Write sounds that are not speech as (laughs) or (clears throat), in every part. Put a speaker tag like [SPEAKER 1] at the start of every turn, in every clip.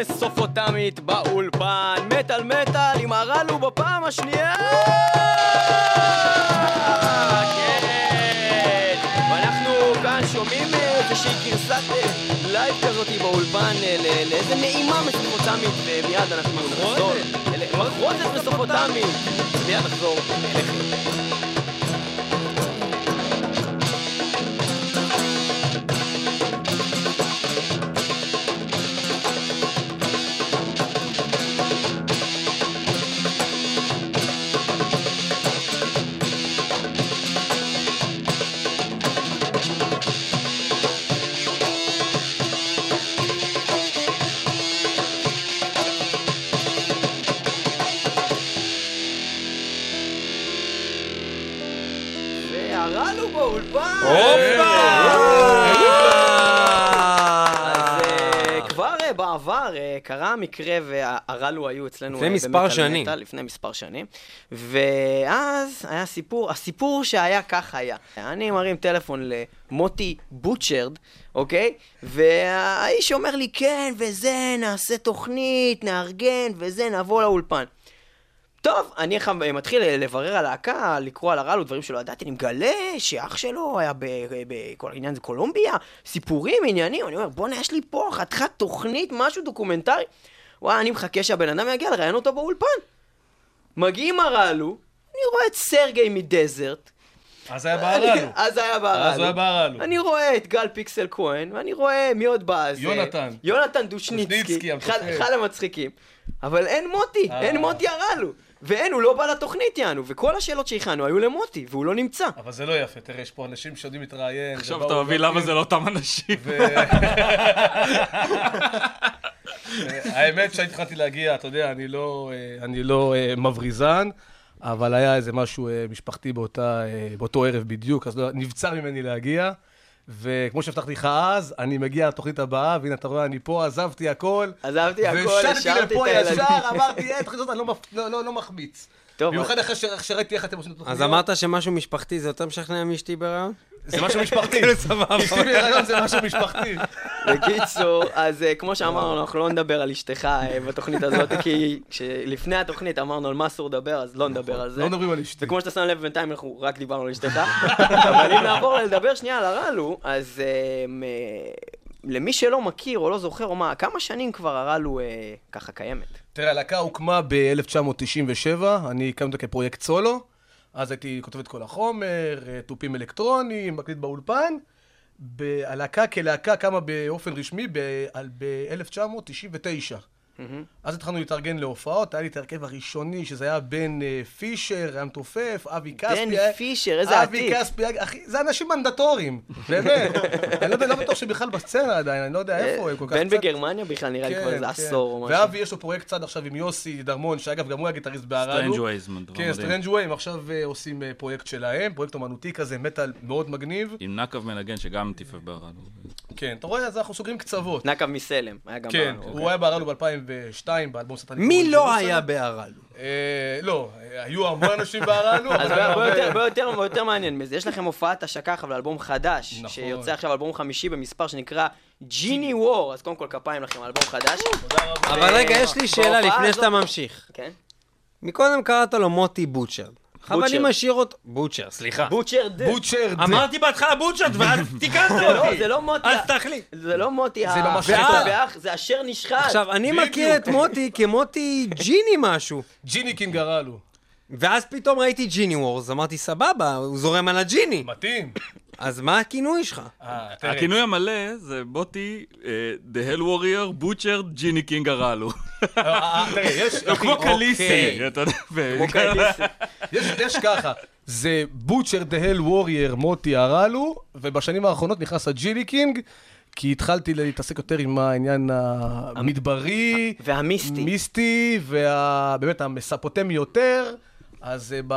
[SPEAKER 1] מסופוטמית באולפן, מטאל מטאל עם הרלו בפעם השנייה! כן! ואנחנו כאן שומעים איזושהי גרסת אה, live כזאת באולפן אה, לאיזה נעימה מסופוטמית, ומיד אנחנו נחזור. אל- מחרוזת מסופוטמית! מיד נחזור אליכם. והרלו באולפן! אז אה, כבר אה, בעבר אה, קרה המקרה והרלו היו אצלנו
[SPEAKER 2] לפני מספר שנים.
[SPEAKER 1] מטאל, לפני מספר שנים. ואז היה סיפור, הסיפור שהיה כך היה. אני מרים טלפון למוטי בוטשרד, אוקיי? והאיש אומר לי, כן, וזה, נעשה תוכנית, נארגן, וזה, נבוא לאולפן. טוב, אני מתחיל לברר על להקה, לקרוא על הרלו, דברים שלא ידעתי, אני מגלה שאח שלו היה בכל העניין זה קולומביה, סיפורים, עניינים, אני אומר, בואנה, יש לי פה חתיכת תוכנית, משהו דוקומנטרי. וואי, אני מחכה שהבן אדם יגיע לראיין אותו באולפן. מגיעים הרלו, אני רואה את סרגי מדזרט.
[SPEAKER 3] אז היה בהרלו. (laughs)
[SPEAKER 1] אז היה בהרלו.
[SPEAKER 3] אז היה בהרלו.
[SPEAKER 1] אני רואה את גל פיקסל כהן, ואני רואה מי עוד בא, אז...
[SPEAKER 3] יונתן.
[SPEAKER 1] יונתן דושניצקי.
[SPEAKER 3] דושניצקי.
[SPEAKER 1] אחד המצחיקים. אבל אין מוטי,
[SPEAKER 3] אה.
[SPEAKER 1] אין מוטי הרלו. ואין, הוא לא בא לתוכנית יענו, וכל השאלות שהכנו היו למוטי, והוא לא נמצא.
[SPEAKER 3] אבל זה לא יפה, תראה, יש פה אנשים שיודעים להתראיין.
[SPEAKER 4] עכשיו אתה מבין למה זה לא אותם אנשים.
[SPEAKER 3] ו- האמת שהתחלתי להגיע, אתה יודע, אני לא, אה, אני לא אה, מבריזן, אבל היה איזה משהו אה, משפחתי באותה, אה, באותו ערב בדיוק, אז לא- נבצר ממני להגיע. וכמו שהבטחתי לך אז, אני מגיע לתוכנית הבאה, והנה אתה רואה, אני פה, עזבתי הכל.
[SPEAKER 1] עזבתי הכל, השארתי את
[SPEAKER 3] לפה
[SPEAKER 1] הילדים.
[SPEAKER 3] ישר, אמרתי, אה, תוכנית הזאת אני לא מפ- לא- לא- לא מחמיץ.
[SPEAKER 1] טוב,
[SPEAKER 3] במיוחד אחרי ש- שראיתי איך אתם עושים את התוכניות.
[SPEAKER 2] אז אמרת שמשהו משפחתי זה יותר משכנע מאשתי בהיריון?
[SPEAKER 3] זה משהו משפחתי.
[SPEAKER 2] כאילו, סבבה.
[SPEAKER 3] אשתי בהיריון זה משהו משפחתי.
[SPEAKER 1] בקיצור, אז אה, כמו שאמרנו, אנחנו לא נדבר על אשתך אה, בתוכנית הזאת, כי לפני התוכנית אמרנו על מה אסור לדבר, אז לא נדבר על זה.
[SPEAKER 3] לא מדברים על אשתי.
[SPEAKER 1] וכמו שאתה שם לב, בינתיים אנחנו רק דיברנו על אשתך. (laughs) אבל אם נעבור לדבר שנייה על הרלו, אז אה, למי שלא מכיר או לא זוכר או מה, כמה שנים כבר הרלו ככה קיימת?
[SPEAKER 3] תראה, הלהקה הוקמה ב-1997, אני הקמתי כפרויקט סולו. אז הייתי כותב את כל החומר, אה, תופים אלקטרוניים, מקליט באולפן. הלהקה כלהקה קמה באופן רשמי ב-1999. אז התחלנו להתארגן להופעות, היה לי את ההרכב הראשוני, שזה היה בן אה, פישר, היה מתופף, אבי כספי.
[SPEAKER 1] בן פישר, איזה
[SPEAKER 3] אבי
[SPEAKER 1] עתיק.
[SPEAKER 3] כספי, אחי, זה אנשים מנדטוריים, באמת. (laughs) אני לא יודע, לא בטוח שבכלל בסצנה עדיין, אני לא יודע איפה הם כל כך
[SPEAKER 1] בן בגרמניה בכלל נראה לי כבר איזה
[SPEAKER 3] כן.
[SPEAKER 1] עשור או משהו.
[SPEAKER 3] ואבי יש לו פרויקט צד עכשיו עם יוסי דרמון, שאגב, גם הוא היה גיטריסט.
[SPEAKER 4] Strange Ways, דבר
[SPEAKER 3] כן,
[SPEAKER 4] מדהים.
[SPEAKER 3] Strange Way, הם עכשיו אה, עושים אה, פרויקט שלהם, פרויקט אומנותי כזה, מטאל מאוד מגניב.
[SPEAKER 4] עם נקב מנגן שגם טיפף בהרלו.
[SPEAKER 3] כן, אתה רואה? אז אנחנו סוגרים קצוות.
[SPEAKER 1] נקב מ Salem, היה גם...
[SPEAKER 3] כן,
[SPEAKER 1] ב-
[SPEAKER 3] הוא היה בהרלו ב-2002, באלבום Satanic.
[SPEAKER 2] מי לא היה בהרלו?
[SPEAKER 3] אה, לא, היו המון אנשים בהרלו,
[SPEAKER 1] אז בוא-
[SPEAKER 3] הרבה-
[SPEAKER 1] יותר- מעניין מזה, יש לכם הופעת השקה עכשיו לאלבום חדש,
[SPEAKER 3] נכון.
[SPEAKER 1] שיוצא עכשיו אלבום חמישי במספר שנקרא Geniewar, אז קודם כל כפיים לכם, אלבום חדש.
[SPEAKER 3] תודה רבה.
[SPEAKER 2] אבל רגע, יש לי שאלה לפני שאתה ממשיך.
[SPEAKER 1] כן.
[SPEAKER 2] מקודם קראת לו מוטי Butchered. אבל אני. משאיר אותו... Butcher, סליחה.
[SPEAKER 1] Butchered.
[SPEAKER 3] Butcher, ד-
[SPEAKER 2] אמרתי בהתחלה Butchered, ואז (laughs) תיקנת
[SPEAKER 1] זה לא-
[SPEAKER 2] אותי.
[SPEAKER 1] זה לא מוטי,
[SPEAKER 2] אז תחליט.
[SPEAKER 1] זה לא מוטי,
[SPEAKER 3] זה לא
[SPEAKER 1] ה-
[SPEAKER 3] מה
[SPEAKER 1] ואח-
[SPEAKER 2] שאתה-
[SPEAKER 1] ואח- זה אשר נשחט.
[SPEAKER 2] עכשיו, אני. מכיר את מוטי כמוטי Genie משהו.
[SPEAKER 3] Genie King הרלו.
[SPEAKER 2] ואז פתאום ראיתי Genie Wars, אמרתי, סבבה, הוא זורם על ה Genie.
[SPEAKER 3] מתאים.
[SPEAKER 2] אז מה הכינוי שלך?
[SPEAKER 3] אה, תראה.
[SPEAKER 4] הכינוי המלא זה בוטי, אה, The Hell Warrior, Butcher, Genie King.
[SPEAKER 3] אה, אה, יש...
[SPEAKER 4] הוא כמו. חאליסי, אתה יודע.
[SPEAKER 3] יש, יש ככה, זה Butcher the Hell Warrior מוטי הרלו, ובשנים האחרונות נכנס ה Genie King, כי התחלתי להתעסק יותר עם העניין המדברי,
[SPEAKER 1] והמיסטי.
[SPEAKER 3] מיסטי, ובאמת המספוטמי יותר, אז אה, ב...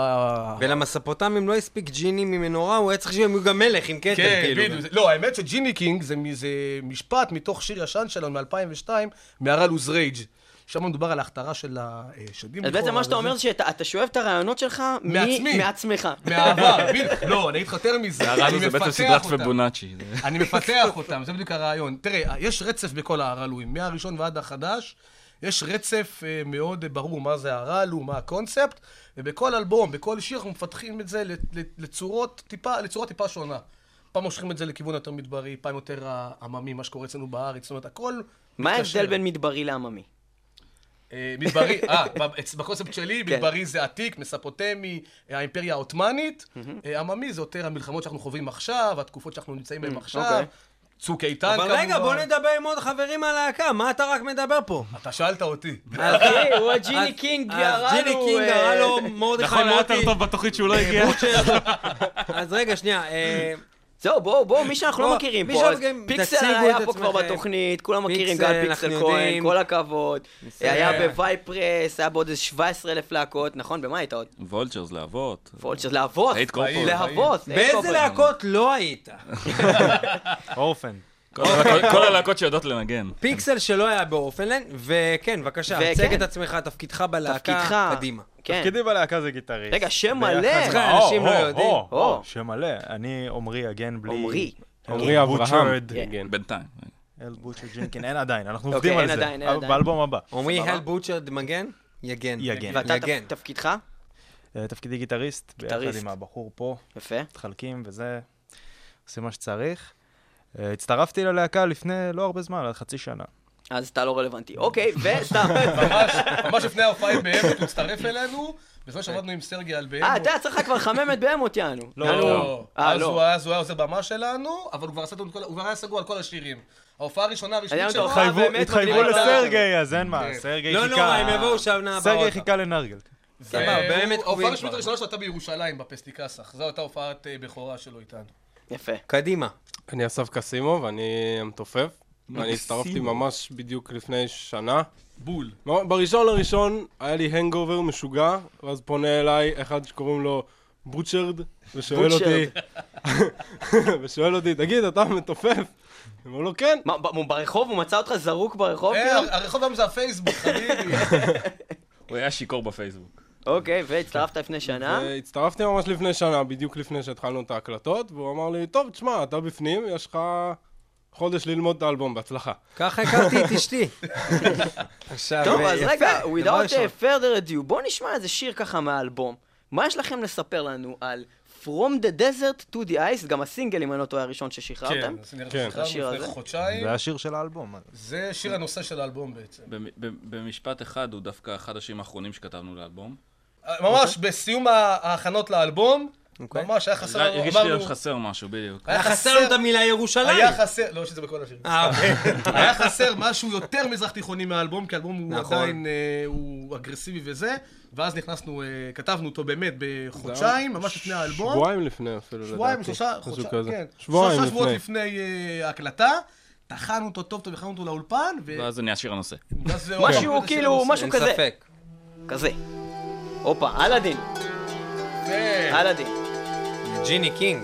[SPEAKER 2] ולמספוטמים לא הספיק Genie ממנורה, הוא היה צריך שהם יהיו גם מלך עם כתר,
[SPEAKER 3] כן,
[SPEAKER 2] כאילו.
[SPEAKER 3] בדיוק. לא, האמת ש Genie King זה, זה משפט מתוך שיר ישן שלנו מ-2002, מ Arallu's Rage. שם מדובר על ההכתרה של השדים.
[SPEAKER 1] אז בעצם מה שאתה אומר זה שאתה אתה שואב את הרעיונות שלך
[SPEAKER 3] מעצמי.
[SPEAKER 1] מעצמך.
[SPEAKER 3] מהעבר, (laughs) בדיוק. לא, אני אגיד לך יותר מזה.
[SPEAKER 4] הרעיון
[SPEAKER 3] אני
[SPEAKER 4] זה בעצם
[SPEAKER 3] מפתח
[SPEAKER 4] סדרת
[SPEAKER 3] אותם.
[SPEAKER 4] פבונאצ'י.
[SPEAKER 3] אני מפתח אותם, זה בדיוק הרעיון. תראה, יש רצף בכל הרעלויים, מהראשון ועד החדש. יש רצף אה, מאוד ברור מה זה הרעל הוא, מה הקונספט, ובכל אלבום, בכל שיר אנחנו מפתחים את זה לצורות טיפה, לצורה טיפה שונה. פעם מושכים את זה לכיוון יותר מדברי, פעם יותר העממי, מה שקורה אצלנו בארץ, זאת אומרת, הכל...
[SPEAKER 1] מה. ההבדל בין מדברי לעממי?
[SPEAKER 3] אה, מדברי, אה, בקונספט שלי,
[SPEAKER 1] כן.
[SPEAKER 3] מדברי זה עתיק, מספוטמי, אה, האימפריה העות'מאנית. אה, עממי זה יותר המלחמות שאנחנו חווים עכשיו, התקופות שאנחנו נמצאים בהן עכשיו. צוק איתן כמובן.
[SPEAKER 2] אבל רגע, בוא נדבר עם עוד חברים מהלהקה, מה אתה רק מדבר פה?
[SPEAKER 3] אתה שאלת אותי.
[SPEAKER 1] אחי, (laughs) הוא הג'יני
[SPEAKER 2] אז-
[SPEAKER 1] קינג, גרע
[SPEAKER 2] ג'יני
[SPEAKER 1] לו,
[SPEAKER 2] קינג
[SPEAKER 1] אה,
[SPEAKER 2] גרע לו מרדכי
[SPEAKER 4] נכון, היה יותר
[SPEAKER 2] מוטי.
[SPEAKER 4] טוב בתוכנית שהוא לא הגיע. (laughs)
[SPEAKER 2] אז רגע, שנייה.
[SPEAKER 1] זהו, בואו, בואו, מי שאנחנו לא מכירים פה, פיקסל היה פה כבר. בתוכנית, כולם מכירים,
[SPEAKER 2] פיקסל,
[SPEAKER 1] גל פיקסל כהן. כל הכבוד. היה בווייפרס, היה בעוד איזה 17 אלף להקות, נכון? במה היית עוד?
[SPEAKER 4] וולצ'רס להבות.
[SPEAKER 1] וולצ'רס, להבות.
[SPEAKER 4] היית קורפורט.
[SPEAKER 1] להבות.
[SPEAKER 2] באיזה. להקות לא היית? (laughs)
[SPEAKER 5] אורפן.
[SPEAKER 4] כל הלהקות- שיודעות לנגן.
[SPEAKER 2] פיקסל שלא היה באורפנלנד, וכן, בבקשה. הצג את עצמך, תפקידך בלהקה. קדימה.
[SPEAKER 1] כן.
[SPEAKER 5] תפקידי בלהקה זה גיטריסט.
[SPEAKER 1] רגע, שם
[SPEAKER 5] ביחד
[SPEAKER 1] מלא.
[SPEAKER 5] או,
[SPEAKER 2] אנשים לא יודעים.
[SPEAKER 5] שם מלא. אני עמרי הגן בלי...
[SPEAKER 1] עמרי.
[SPEAKER 6] עמרי אברהם.
[SPEAKER 1] כן.
[SPEAKER 4] בינתיים.
[SPEAKER 5] אל בוצ'ר ג'ינקין, אין עדיין, אנחנו
[SPEAKER 1] אוקיי,
[SPEAKER 5] עובדים על זה.
[SPEAKER 1] עדיין, אין
[SPEAKER 5] אבל
[SPEAKER 1] עדיין.
[SPEAKER 5] באלבום הבא.
[SPEAKER 2] עמרי
[SPEAKER 1] סבבה.
[SPEAKER 2] הל בוצ'רד מגן? יגן.
[SPEAKER 5] יגן.
[SPEAKER 1] ואתה תפקידך?
[SPEAKER 5] אה, תפקידי גיטריסט, ביחד
[SPEAKER 1] גיטריסט.
[SPEAKER 5] עם הבחור פה,
[SPEAKER 1] יפה.
[SPEAKER 5] מתחלקים וזה, עושים מה שצריך. אה, הצטרפתי ללהקה לפני לא הרבה זמן, חצי שנה.
[SPEAKER 1] אז אתה לא רלוונטי. אוקיי, וסתם. (laughs)
[SPEAKER 3] ממש, ממש לפני ההופעה עם בהמות הוא הצטרף אלינו, בזמן שעבדנו עם סרגי על בהמות.
[SPEAKER 1] אה, אתה צריך לך כבר חממת בהמות, יענו.
[SPEAKER 5] לא.
[SPEAKER 3] לא.
[SPEAKER 1] אה,
[SPEAKER 3] אז הוא
[SPEAKER 1] לא.
[SPEAKER 3] היה אז הוא היה עוזר במה שלנו, אבל הוא כבר עשה לנו את כל... הוא כבר היה סגור על כל השירים. ההופעה הראשונה הרשמית
[SPEAKER 1] אני
[SPEAKER 3] שלו...
[SPEAKER 5] התחייבו
[SPEAKER 1] באמת
[SPEAKER 5] התחייבו
[SPEAKER 1] מגניב.
[SPEAKER 5] לסרגי, אז אין מה,
[SPEAKER 3] כן.
[SPEAKER 5] סרגי
[SPEAKER 2] לא
[SPEAKER 5] חיכה...
[SPEAKER 2] נורא, הם יבואו שנה הבאה.
[SPEAKER 5] סרגי חיכה לנרגל.
[SPEAKER 2] סבבה, באמת
[SPEAKER 3] ההופעה
[SPEAKER 2] כבר.
[SPEAKER 3] הראשונה שלו הייתה בירושלים, בפסטיקסח. זו הייתה הופעת אה, בכורה שלו איתנו.
[SPEAKER 1] יפה.
[SPEAKER 2] קדימה.
[SPEAKER 6] אני אסף קסימו ואני המתופף. ואני הצטרפתי ממש בדיוק לפני שנה.
[SPEAKER 3] בול.
[SPEAKER 6] בראשון לראשון היה לי הנגובר משוגע, ואז פונה אליי אחד שקוראים לו בוצ'רד, ושואל אותי, (laughs) ושואל אותי, תגיד, אתה מתופף? אני אומר לו, כן.
[SPEAKER 1] מה, ב- ברחוב? הוא מצא אותך זרוק ברחוב?
[SPEAKER 3] אה,
[SPEAKER 1] כאילו?
[SPEAKER 3] הרחוב היום זה הפייסבוק, חביבי. (laughs)
[SPEAKER 4] הוא היה שיכור בפייסבוק.
[SPEAKER 1] אוקיי, והצטרפת לפני שנה?
[SPEAKER 6] והצטרפתי ממש לפני שנה, בדיוק לפני שהתחלנו את ההקלטות, והוא אמר לי, טוב, תשמע, אתה בפנים, יש לך חודש ללמוד את האלבום, בהצלחה.
[SPEAKER 2] ככה הכרתי את אשתי. (laughs) עכשיו,
[SPEAKER 1] טוב,
[SPEAKER 2] אה,
[SPEAKER 1] אז רגע, without uh, further ado, בואו נשמע איזה שיר ככה מהאלבום. מה יש לכם לספר לנו על From the Desert to the Ice, גם הסינגל, אם אני לא טועה, הראשון ששחררתם?
[SPEAKER 3] כן,
[SPEAKER 6] כן.
[SPEAKER 3] ששחררנו
[SPEAKER 1] השיר
[SPEAKER 3] לפני
[SPEAKER 1] הזה.
[SPEAKER 3] חודשיים.
[SPEAKER 5] זה השיר של האלבום.
[SPEAKER 3] זה שיר הנושא של האלבום בעצם.
[SPEAKER 4] במשפט אחד, הוא דווקא אחד השירים האחרונים שכתבנו לאלבום.
[SPEAKER 3] ממש בסיום ההכנות לאלבום,
[SPEAKER 2] אוקיי.
[SPEAKER 3] ממש היה חסר לנו,
[SPEAKER 4] הרגיש לי שחסר משהו, בדיוק.
[SPEAKER 2] היה חסר לנו את המילה ירושלים.
[SPEAKER 3] היה חסר, לא שזה בכל השיר.
[SPEAKER 2] אה, אוקיי. (laughs)
[SPEAKER 3] היה חסר משהו יותר מזרח תיכוני מהאלבום, כי האלבום הוא
[SPEAKER 2] נכון.
[SPEAKER 3] עדיין, אה, הוא אגרסיבי וזה, ואז נכנסנו, אה, כתבנו אותו באמת בחודשיים, ממש לפני האלבום.
[SPEAKER 6] שבועיים לפני אפילו,
[SPEAKER 3] שבועיים,
[SPEAKER 6] לדעתי.
[SPEAKER 3] שלושה,
[SPEAKER 6] משהו
[SPEAKER 3] חודשיים. כן.
[SPEAKER 6] שבועיים
[SPEAKER 3] שלושה שבועות
[SPEAKER 6] לפני.
[SPEAKER 3] לפני ההקלטה, טחנו אותו טוב טוב, הכנו אותו לאולפן, ו-
[SPEAKER 4] ואז זה נהיה שיר הנושא.
[SPEAKER 1] משהו כאילו, משהו
[SPEAKER 2] אין
[SPEAKER 1] כזה.
[SPEAKER 2] ספק.
[SPEAKER 1] כזה. הופה, אלאדין,
[SPEAKER 3] כן.
[SPEAKER 1] אלאדין.
[SPEAKER 2] ג'יני קינג.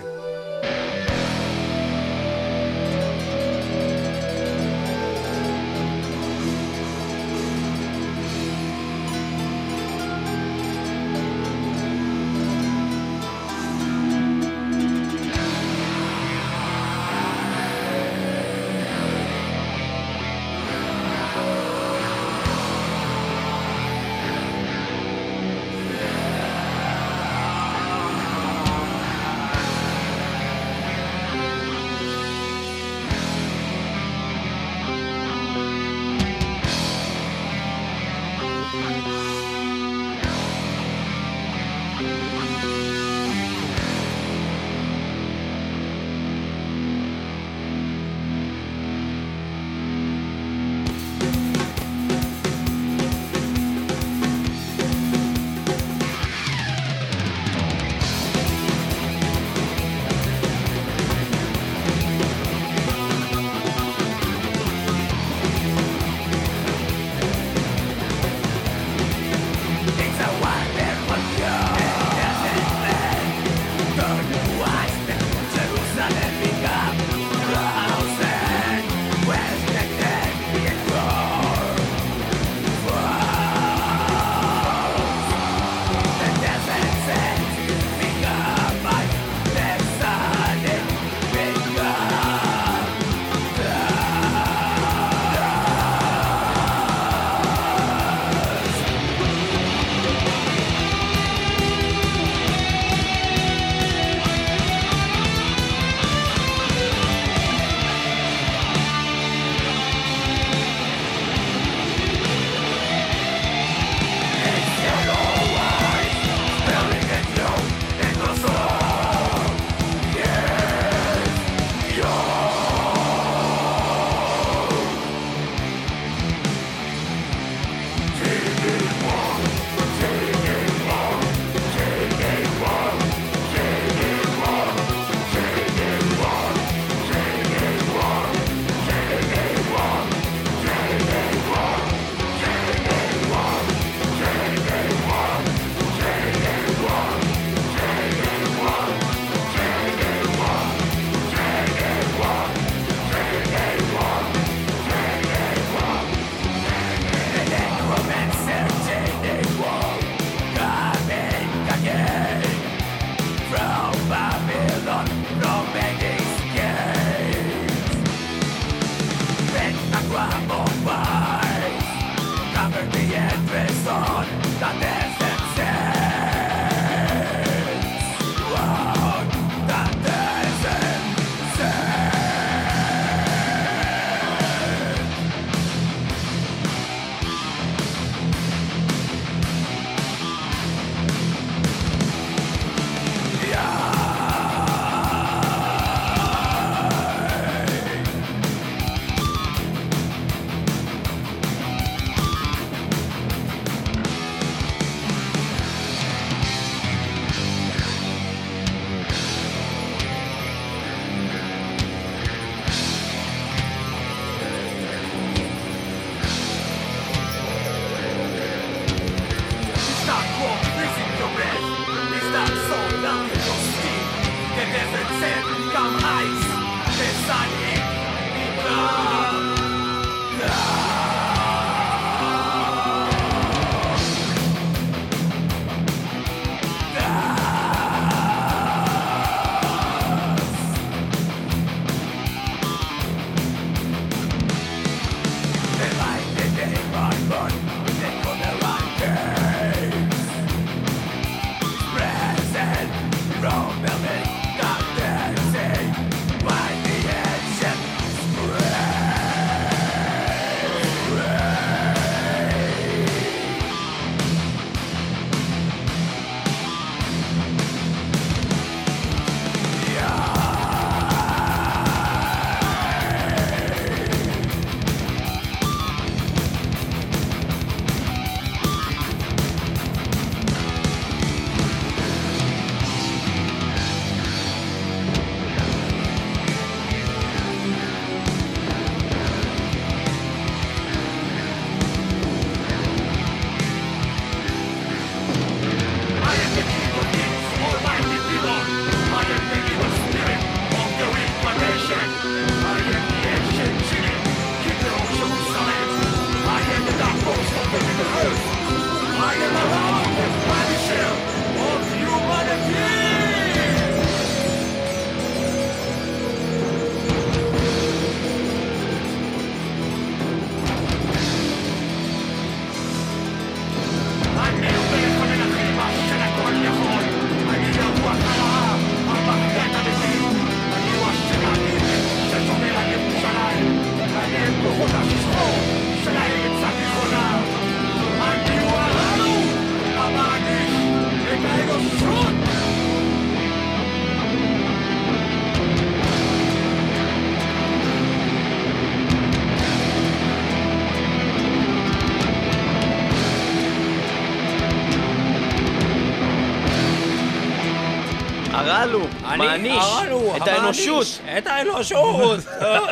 [SPEAKER 1] האנושות.
[SPEAKER 2] את האנושות!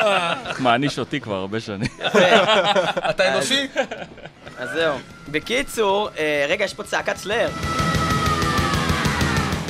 [SPEAKER 2] (laughs)
[SPEAKER 4] מעניש אותי כבר הרבה שנים. (laughs)
[SPEAKER 3] אתה אנושי?
[SPEAKER 1] אז זהו. בקיצור, אה, רגע, יש פה צעקת סלאר.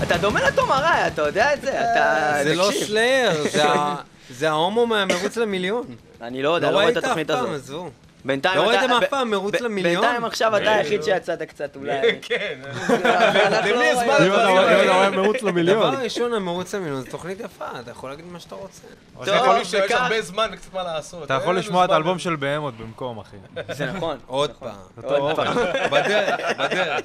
[SPEAKER 1] אתה דומה לתום ארעי, אתה יודע את זה? אתה...
[SPEAKER 2] זה לא. סלאר, (laughs) זה ההומו מהמרוץ למיליון.
[SPEAKER 1] אני לא יודע,
[SPEAKER 2] לא
[SPEAKER 1] לא רואה את
[SPEAKER 2] ראית אף
[SPEAKER 1] התוכנית
[SPEAKER 2] פעם,
[SPEAKER 1] הזאת. בינתיים
[SPEAKER 2] לא
[SPEAKER 1] אתה-
[SPEAKER 2] ראיתם אף פעם מרוץ למיליון?
[SPEAKER 1] בינתיים עכשיו אתה היחיד שיצאת קצת אולי.
[SPEAKER 3] כן. (laughs) למי יש
[SPEAKER 1] לא
[SPEAKER 3] זמן
[SPEAKER 1] רואים.
[SPEAKER 6] אם אתה (laughs) אם אתה רואה מרוץ למיליון.
[SPEAKER 2] דבר ראשון, המרוץ למיליון זו תוכנית יפה, אתה יכול להגיד מה שאתה רוצה.
[SPEAKER 3] אתה יכול
[SPEAKER 1] טוב,
[SPEAKER 3] לשמוע, יש הרבה זמן וקצת מה לעשות.
[SPEAKER 5] אתה יכול לשמוע את. האלבום של בהמות במקום, אחי.
[SPEAKER 1] זה נכון.
[SPEAKER 2] עוד פעם.
[SPEAKER 1] עוד פעם.
[SPEAKER 2] בדרך, בדרך.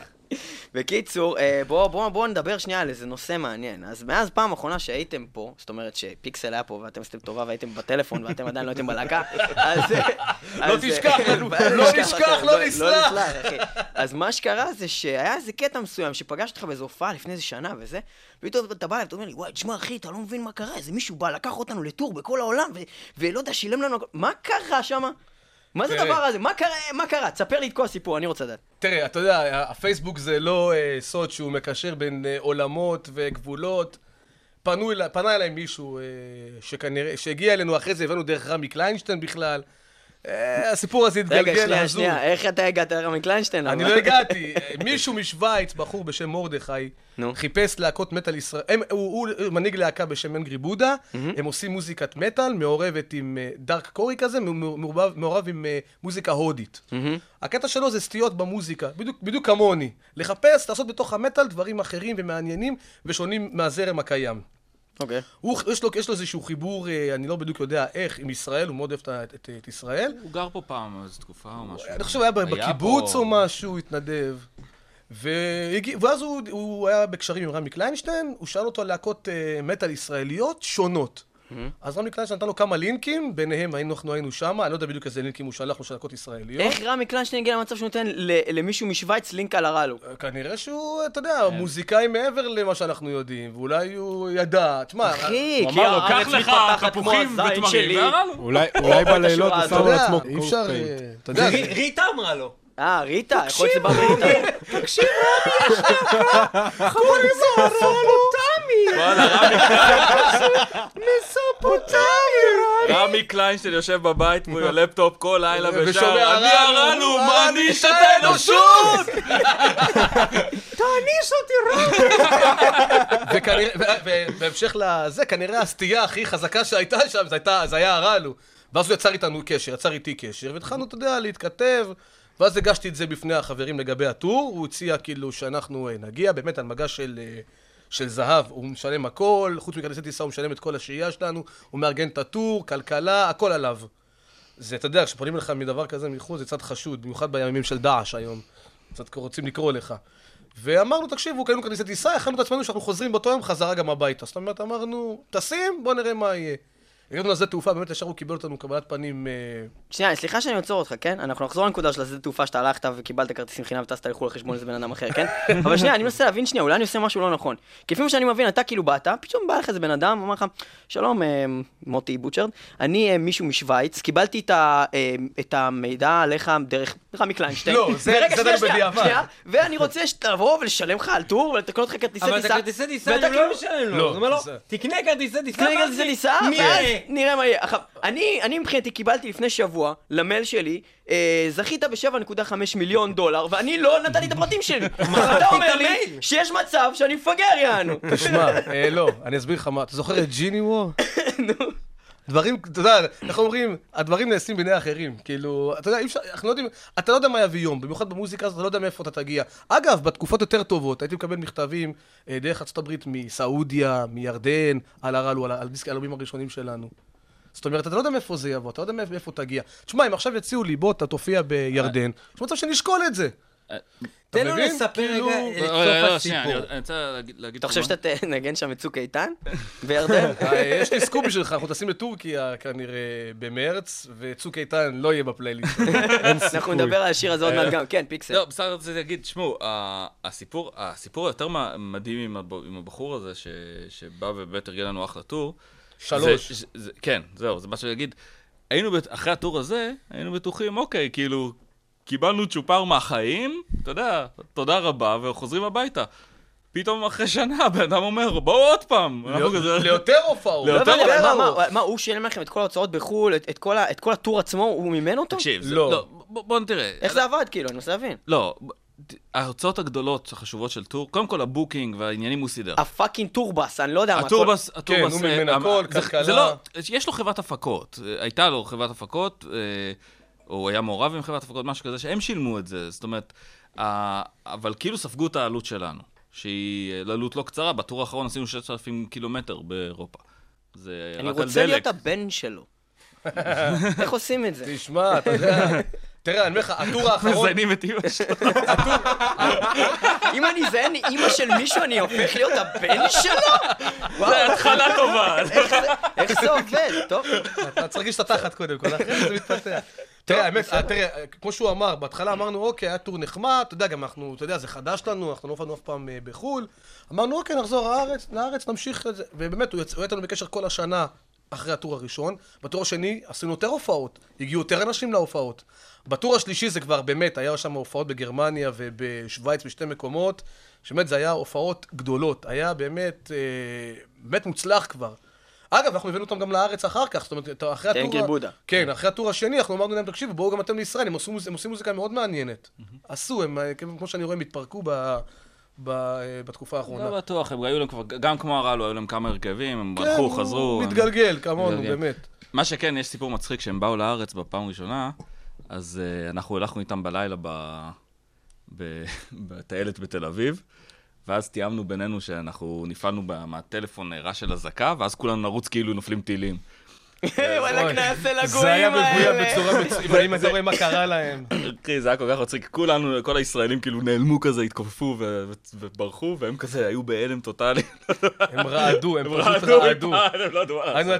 [SPEAKER 1] בקיצור, אה, בואו בוא, בוא נדבר שנייה על איזה נושא מעניין. אז מאז פעם אחרונה שהייתם פה, זאת אומרת שפיקסל היה פה ואתם עשיתם טובה והייתם בטלפון ואתם עדיין לא הייתם בלהקה, אז... (laughs) אה,
[SPEAKER 3] לא
[SPEAKER 1] אה,
[SPEAKER 3] תשכח לנו, (laughs)
[SPEAKER 1] לא
[SPEAKER 3] לא
[SPEAKER 1] נשכח
[SPEAKER 3] לא נסלח.
[SPEAKER 1] אז מה שקרה זה שהיה איזה קטע מסוים שפגשתי אותך באיזו הופעה לפני איזה שנה וזה, פתאום אתה בא אליי ואתה אומר לי, וואי, תשמע אחי, אתה לא מבין מה קרה, איזה מישהו בא, לקח אותנו לטור בכל העולם, ולא יודע, שילם לנו... הכל." מה קרה שמה? מה זה. הדבר הזה? מה קרה? מה קרה? תספר לי את כל הסיפור, אני רוצה לדעת.
[SPEAKER 3] תראה, אתה יודע, הפייסבוק זה לא אה, סוד שהוא מקשר בין אה, עולמות וגבולות. פנו אלי, פנה אליי מישהו אה, שכנראה, שהגיע אלינו אחרי זה, הבאנו דרך רמי קליינשטיין בכלל. אה, הסיפור הזה התגלגל
[SPEAKER 1] רגע, שנייה. שנייה, איך אתה הגעת לרמי קליינשטיין?
[SPEAKER 3] אני? לא הגעתי. (laughs) מישהו משוויץ, בחור בשם מרדכי,
[SPEAKER 1] נו.
[SPEAKER 3] חיפש להקות מטאל ישראל. הם- הוא הוא מנהיג להקה בשם אנגרי בודה, הם עושים מוזיקת מטאל, מעורבת עם אה, דארק קורי כזה, מעורב- מעורב עם אה, מוזיקה הודית. הקטע שלו זה סטיות במוזיקה, בדיוק, בדיוק כמוני. לחפש, לעשות בתוך המטאל דברים אחרים ומעניינים ושונים מהזרם הקיים.
[SPEAKER 1] אוקיי.
[SPEAKER 3] הוא, יש, לו, יש לו איזשהו חיבור, אה, אני לא בדיוק יודע איך, עם ישראל, הוא מאוד אוהב את, את, את, ישראל.
[SPEAKER 4] הוא גר פה פעם איזו תקופה או משהו.
[SPEAKER 3] אני חושב היה בקיבוץ
[SPEAKER 4] פה-
[SPEAKER 3] או משהו, התנדב. והגיע, ואז הוא, הוא היה בקשרים עם רמי קליינשטיין, הוא שאל אותו על להקות אה, מטאל ישראליות שונות. אז רמי קליינשטיין נתן לו כמה לינקים, ביניהם היינו, אנחנו היינו שם, אני לא יודע בדיוק איזה לינקים הוא שלח לו של להקות ישראליות.
[SPEAKER 1] איך רמי קליינשטיין הגיע למצב שהוא נותן ל- למישהו משוויץ לינק על הרלו?
[SPEAKER 3] כנראה שהוא, אתה יודע, מוזיקאי מעבר למה שאנחנו יודעים, ואולי הוא ידע, תשמע,
[SPEAKER 1] אחי, כי
[SPEAKER 4] אמר לו,
[SPEAKER 1] הארץ
[SPEAKER 4] קח לך
[SPEAKER 1] מתפתחת כמו
[SPEAKER 4] תפוחים
[SPEAKER 1] הזין שלי.
[SPEAKER 4] ותמרים, והרע לו.
[SPEAKER 6] אולי אולי בלילות הוא שם על
[SPEAKER 3] יודע,
[SPEAKER 6] עצמו
[SPEAKER 3] אי אפשר. אה,
[SPEAKER 2] ריטה אמרה לו.
[SPEAKER 1] אה, ריטה, יכול להיות שזה בא בריטה.
[SPEAKER 4] וואלה, רמי רמי קליינשטיין יושב בבית מול הלפטופ כל לילה ושר,
[SPEAKER 3] ושומע
[SPEAKER 4] אני
[SPEAKER 3] הרענו,
[SPEAKER 4] הרענו, מעניש את האנושות!
[SPEAKER 3] וכנראה, ו- ו- בהמשך לזה, כנראה הסטייה הכי חזקה שהייתה שם, זה, היה הרעלו. ואז הוא יצר איתנו קשר, יצר איתי קשר, והתחלנו, אתה יודע, להתכתב, ואז הגשתי את זה בפני החברים לגבי הטור, הוא הציע כאילו שאנחנו אה, נגיע, באמת על מגש של, אה, של זהב, הוא משלם הכל, חוץ מכרטיסי טיסה הוא משלם את כל השהייה שלנו, הוא מארגן את הטור, כלכלה, הכל עליו. זה, אתה יודע, כשפונים לך מדבר כזה מחוץ, זה קצת חשוד, במיוחד בימים של דאעש היום. קצת רוצים לקרוא לך. ואמרנו, תקשיבו, קנינו כרטיסי טיסה, הכנו את עצמנו שאנחנו חוזרים באותו יום חזרה גם הביתה. זאת אומרת, אמרנו, טסים, בוא נראה מה יהיה. הגענו לשדה תעופה, באמת ישר הוא קיבל אותנו קבלת פנים... אה,
[SPEAKER 1] שנייה, סליחה שאני עוצר אותך, כן? אנחנו נחזור לנקודה של השדה תעופה שאתה הלכת וקיבלת כרטיסים חינם וטסת לחו"ל על חשבון איזה בן אדם אחר, כן? (laughs) אבל שנייה, אני מנסה להבין שנייה, אולי אני עושה משהו לא נכון. כי לפי מה שאני מבין, אתה כאילו באת, פתאום בא לך איזה בן אדם, אומר לך, שלום, אה, מוטי בוצ'רד, אני אה, מישהו משוויץ, קיבלתי את המידע עליך דרך רמי קליינשטיין.
[SPEAKER 3] לא, זה-
[SPEAKER 1] שנייה,
[SPEAKER 3] בדיעבד.
[SPEAKER 1] ואני רוצה שתבוא ולשלם לך על טור ולתקן אותך כרטיסי טיסה.
[SPEAKER 2] אבל את הכרטיסי טיסה אני לא
[SPEAKER 1] כאילו-
[SPEAKER 2] משלם לו.
[SPEAKER 3] לא,
[SPEAKER 2] תקנה כרטיסי טיסה.
[SPEAKER 1] תקנה כרטיסי טיסה,
[SPEAKER 2] נראה.
[SPEAKER 1] מה יהיה. עכשיו, אני, אני מבחינתי קיבלתי לפני שבוע למייל שלי, אה, זכית ב-7.5 מיליון דולר, ואני לא נתתי את הפרטים שלי. ואתה אומר לי? שיש מצב שאני מפגר יענו.
[SPEAKER 3] תשמע, אה, לא, אני אסביר לך מה, אתה זוכר את ג'יני וור? (laughs) דברים, אתה יודע, איך אומרים, הדברים נעשים בעיני אחרים. כאילו, אתה יודע, אי אפשר, אנחנו לא יודעים, אתה לא יודע מה יביא יום, במיוחד במוזיקה הזאת, אתה לא יודע מאיפה אתה תגיע. אגב, בתקופות יותר טובות, הייתי מקבל מכתבים אה, דרך הברית מסעודיה, מירדן, על הרלו, על, על דיסק האלומים הראשונים שלנו. זאת אומרת, אתה לא יודע מאיפה זה יבוא, אתה לא יודע מאיפה- תגיע. תשמע, אם עכשיו יציעו לי, בוא, אתה תופיע בירדן, יש מצב שנשקול את זה.
[SPEAKER 2] תן לו? לספר
[SPEAKER 3] כאילו-
[SPEAKER 2] רגע את
[SPEAKER 4] לא, לא,
[SPEAKER 2] סוף הסיפור.
[SPEAKER 4] אני רוצה להגיד להגיד
[SPEAKER 1] אתה חושב. שאתה תנגן שם את צוק איתן? (laughs) בירדן?
[SPEAKER 3] אה, יש לי סקופ בשבילך, אנחנו טסים לטורקיה כנראה במרץ, וצוק איתן לא יהיה בפלייליסט. (laughs)
[SPEAKER 1] אנחנו נדבר על השיר הזה עוד מעט גם. כן, פיקסל.
[SPEAKER 4] לא, בסדר, רציתי להגיד, תשמעו, ה- הסיפור, הסיפור היותר מדהים עם הב- עם הבחור הזה, ש- שבא ובאמת ארגן לנו אחלה טור.
[SPEAKER 3] שלוש.
[SPEAKER 4] כן, זהו, זה מה שאני אגיד. היינו, אחרי הטור הזה, היינו בטוחים, אוקיי, כאילו, קיבלנו צ'ופר מהחיים, אתה יודע, תודה רבה, וחוזרים הביתה. פתאום אחרי שנה הבן אדם אומר, בואו עוד פעם.
[SPEAKER 3] ליותר הופעות.
[SPEAKER 1] לא
[SPEAKER 4] ליותר
[SPEAKER 1] הבנתי, אבל מה,
[SPEAKER 3] הופעות.
[SPEAKER 1] מה, מה, הוא שילם לכם את כל ההוצאות בחו"ל, את- כל ה- את כל ה tour עצמו, הוא מימן אותו?
[SPEAKER 4] תקשיב,
[SPEAKER 3] לא.
[SPEAKER 4] לא, בוא בוא תראה.
[SPEAKER 1] איך זה עבד, כאילו, אני מנסה להבין.
[SPEAKER 4] לא, ההוצאות הגדולות החשובות של tour, קודם כל ה booking והעניינים הוא סידר.
[SPEAKER 1] ה fucking tour bus, אני לא יודע מה.
[SPEAKER 4] ה tour bus,
[SPEAKER 3] כן,
[SPEAKER 4] הטורבס,
[SPEAKER 3] הוא מימן
[SPEAKER 4] אה,
[SPEAKER 3] הכל,
[SPEAKER 4] זה-
[SPEAKER 3] כלכלה.
[SPEAKER 4] לא, יש לו חברת הפקות, אה, הייתה לו חברת הפקות, הוא היה מעורב עם חברת הפקות, משהו כזה, שהם שילמו את זה, זאת אומרת, ה- אבל כאילו ספגו את העלות שלנו, שהיא עלות לא קצרה, ב tour האחרון עשינו 6,000 קילומטר באירופה. זה
[SPEAKER 1] אני
[SPEAKER 4] רק על
[SPEAKER 1] רוצה
[SPEAKER 4] דלק.
[SPEAKER 1] להיות הבן שלו. איך עושים את זה?
[SPEAKER 3] תשמע, אתה יודע, תראה, אני אומר לך, הטור האחרון,
[SPEAKER 4] מזיינים את אמא שלו.
[SPEAKER 1] אם אני אזיין אימא של מישהו, אני הופך להיות הבן שלו?
[SPEAKER 4] זה התחלה טובה.
[SPEAKER 1] איך זה עובד? טוב.
[SPEAKER 3] אתה צריך להרגיש את התחת קודם כל, אחרי זה מתפתח. תראה, האמת, אה, תראה, כמו שהוא אמר, בהתחלה אמרנו, אוקיי, היה טור נחמד, אתה יודע, גם אנחנו, אתה יודע, זה חדש לנו, אנחנו לא הופענו אף פעם אה, בחו"ל. אמרנו, אוקיי, נחזור לארץ, לארץ, נמשיך את זה. ובאמת, הוא היה איתנו בקשר כל השנה אחרי הטור הראשון. בטור השני עשינו יותר הופעות, הגיעו יותר אנשים להופעות. בטור השלישי זה כבר באמת, היה שם הופעות בגרמניה ובשוויץ בשתי מקומות, שבאמת זה היה הופעות גדולות, היה באמת, אה, באמת מוצלח כבר. אגב, אנחנו הבאנו אותם גם לארץ אחר כך, זאת אומרת, אחרי הטור...
[SPEAKER 1] טנקל בודה.
[SPEAKER 3] כן, אחרי הטור השני אנחנו אמרנו להם, תקשיבו, בואו גם אתם לישראל, הם מוז- הם עושים מוזיקה מאוד מעניינת. עשו, הם, אה, כמו שאני רואה, הם התפרקו ב, ב, אה, בתקופה האחרונה.
[SPEAKER 4] לא בטוח, הם היו להם כבר, גם כמו הרלו, היו להם כמה הרכבים, הם
[SPEAKER 3] כן,
[SPEAKER 4] הלכו,
[SPEAKER 3] הוא
[SPEAKER 4] חזרו. הם-
[SPEAKER 3] מתגלגל, כמונו,
[SPEAKER 4] מתגלגל.
[SPEAKER 3] באמת.
[SPEAKER 4] מה שכן, יש סיפור מצחיק, כשהם באו לארץ בפעם הראשונה, אז uh, אנחנו הלכנו איתם בלילה ב... ב... (laughs) בטיילת בתל אביב, ואז תיאמנו בינינו שאנחנו נפעלנו מהטלפון רע של אזעקה, ואז כולנו נרוץ כאילו נופלים טילים. (laughs)
[SPEAKER 1] וואלכ, נעשה לגויים
[SPEAKER 3] זה היה
[SPEAKER 1] האלה.
[SPEAKER 3] בצורה מצוינת, אם אתה רואה מה קרה להם.
[SPEAKER 4] אחי, זה היה כל כך מצחיק, כולנו, כל הישראלים כאילו נעלמו כזה, התכופפו. וברחו, והם כזה היו בהלם טוטאלי.
[SPEAKER 3] הם רעדו, הם פשוט
[SPEAKER 4] רעדו לא ידעו מה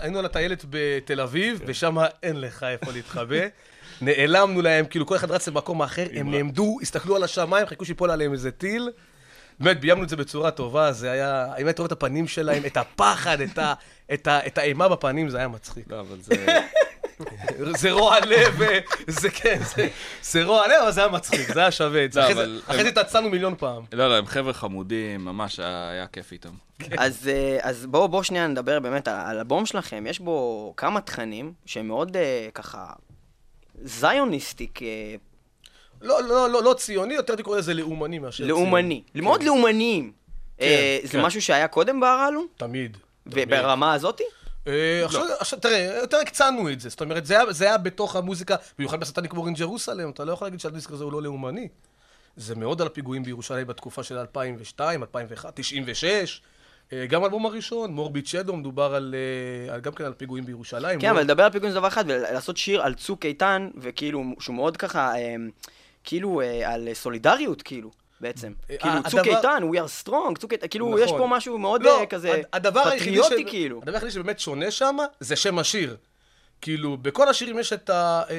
[SPEAKER 3] היינו, על הטיילת בתל אביב, ושם אין לך איפה להתחבא. (laughs) נעלמנו להם, כאילו כל אחד רץ למקום אחר, הם נעמדו, הסתכלו על השמיים, חיכו שיפול עליהם איזה טיל. באמת, ביימנו את זה בצורה טובה, זה היה, אם היית רואה את הפנים שלהם, את הפחד, את, ה, את, ה, את האימה בפנים, זה היה מצחיק.
[SPEAKER 4] לא, אבל זה... (laughs)
[SPEAKER 3] זה רוע לב, אה, זה כן, זה, זה רוע לב, אבל זה היה מצחיק, זה היה שווה את זה.
[SPEAKER 4] לא,
[SPEAKER 3] אחרי זה-
[SPEAKER 4] אבל-
[SPEAKER 3] אחרי זה התעצלנו מיליון פעם.
[SPEAKER 4] לא, לא, הם חבר'ה חמודים, ממש היה היה כיף איתם.
[SPEAKER 1] אז, אה, אז בואו בוא שנייה נדבר באמת על האלבום שלכם. יש בו כמה תכנים שהם מאוד אה, ככה זיוניסטיק,
[SPEAKER 3] לא, לא, לא, לא ציוני, יותר קורא לזה לאומני מאשר ציוני.
[SPEAKER 1] לאומני. מאוד לאומניים. אה, זה
[SPEAKER 3] כן.
[SPEAKER 1] משהו שהיה קודם בהרעלו?
[SPEAKER 3] תמיד.
[SPEAKER 1] ברמה הזאתי?
[SPEAKER 3] אה, עכשיו, עכשיו, תראה, יותר הקצנו את זה, זאת אומרת, זה היה, זה היה בתוך המוזיקה, במיוחד ב Satanic War in Jerusalem, אתה לא יכול להגיד שהדיסק הזה הוא לא לאומני. זה מאוד על הפיגועים בירושלים בתקופה של 2002, 2001, 96. אה, גם האלבום הראשון, Morbid Shadow, מדובר על, אה, על- גם כן על פיגועים בירושלים.
[SPEAKER 1] כן,
[SPEAKER 3] Mor-
[SPEAKER 1] אבל לדבר על פיגועים זה דבר אחד, ולעשות שיר על צוק איתן, וכאילו, שהוא מאוד ככה, אה, כאילו, אה, על סולידריות, כאילו, בעצם.
[SPEAKER 3] אה,
[SPEAKER 1] כאילו, צוק איתן, we are strong, צוק איתן, כאילו,
[SPEAKER 3] נכון.
[SPEAKER 1] יש פה משהו מאוד
[SPEAKER 3] לא,
[SPEAKER 1] אה, כזה פטריוטי, כאילו.
[SPEAKER 3] הדבר היחידי שבאמת שונה שם, זה שם השיר. כאילו, בכל השירים יש את ה... אה,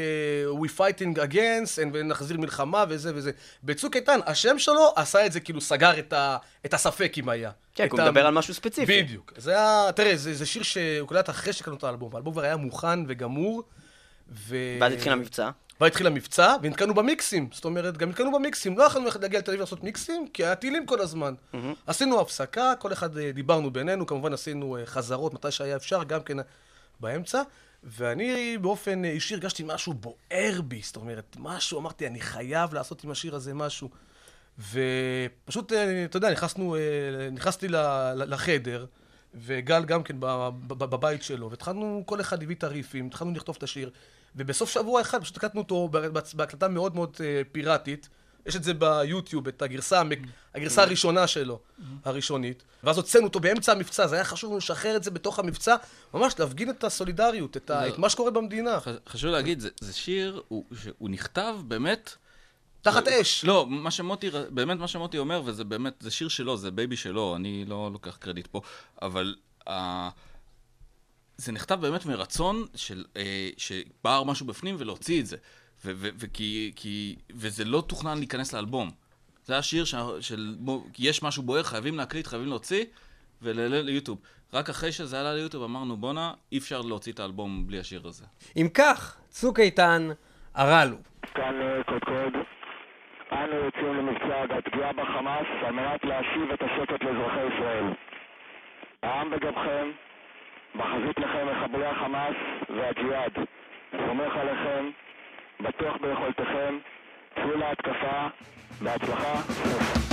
[SPEAKER 3] We fighting against, and- ונחזיר מלחמה וזה וזה. בצוק איתן, השם שלו עשה את זה, כאילו, סגר את, ה, את הספק אם היה.
[SPEAKER 1] כן, כי הוא מדבר על משהו ספציפי.
[SPEAKER 3] בדיוק. זה היה, תראה, זה, זה שיר שהוא קלט אחרי שקלטנו את האלבום. האלבום כבר היה מוכן וגמור. ו...
[SPEAKER 1] ואז התחיל המבצע.
[SPEAKER 3] ואז התחיל המבצע, ונתקענו במיקסים. זאת אומרת, גם נתקענו במיקסים. לא יכולנו ללכת להגיע לתל אביב לעשות מיקסים, כי היה טילים כל הזמן. עשינו הפסקה, כל אחד אה, דיברנו בינינו, כמובן עשינו אה, חזרות מתי שהיה אפשר, גם כן באמצע. ואני באופן אה, אישי הרגשתי משהו בוער בי, זאת אומרת, משהו, אמרתי, אני חייב לעשות עם השיר הזה משהו. ופשוט, אה, אתה יודע, נכנסנו, אה, נכנסתי לחדר, וגל גם כן בבית שלו, והתחלנו, כל אחד הביא את הריפים, התחלנו לכתוב את השיר, ובסוף שבוע אחד פשוט הקלטנו אותו בהקלטה מאוד מאוד אה, פיראטית. יש את זה ביוטיוב, את הגרסה, המק- הגרסה הראשונה שלו, הראשונית. ואז הוצאנו אותו באמצע המבצע, זה היה חשוב לנו לשחרר את זה בתוך המבצע, ממש להפגין את הסולידריות, את, ה-
[SPEAKER 4] לא.
[SPEAKER 3] את מה שקורה במדינה.
[SPEAKER 4] חשוב להגיד, זה- זה שיר, הוא- שהוא נכתב באמת...
[SPEAKER 3] תחת אש.
[SPEAKER 4] לא, מה שמוטי, באמת מה שמוטי אומר, וזה באמת, זה שיר שלו, זה baby שלו, אני לא לוקח קרדיט פה, אבל uh, זה נכתב באמת מרצון של, uh, שבער משהו בפנים ולהוציא את זה. ו- ו- וכי, כי, וזה לא תוכנן להיכנס לאלבום. זה היה שיר שה- של, בוא, יש משהו בוער, חייבים להקליט, חייבים להוציא, ולעלה ליוטיוב. רק אחרי שזה עלה ליוטיוב אמרנו, בואנה, אי אפשר להוציא את האלבום בלי השיר הזה.
[SPEAKER 2] אם כך, צוק איתן, הרלו.
[SPEAKER 7] כאן אה, קודקוד. אנו יוצאים למבצע התביעה בחמאס על מנת להשיב את השקט לאזרחי ישראל. העם בגבכם, בחזית לכם מחבלי החמאס והג'יהאד. סומך עליכם, בטוח ביכולתכם, צאו להתקפה, בהצלחה, סוף.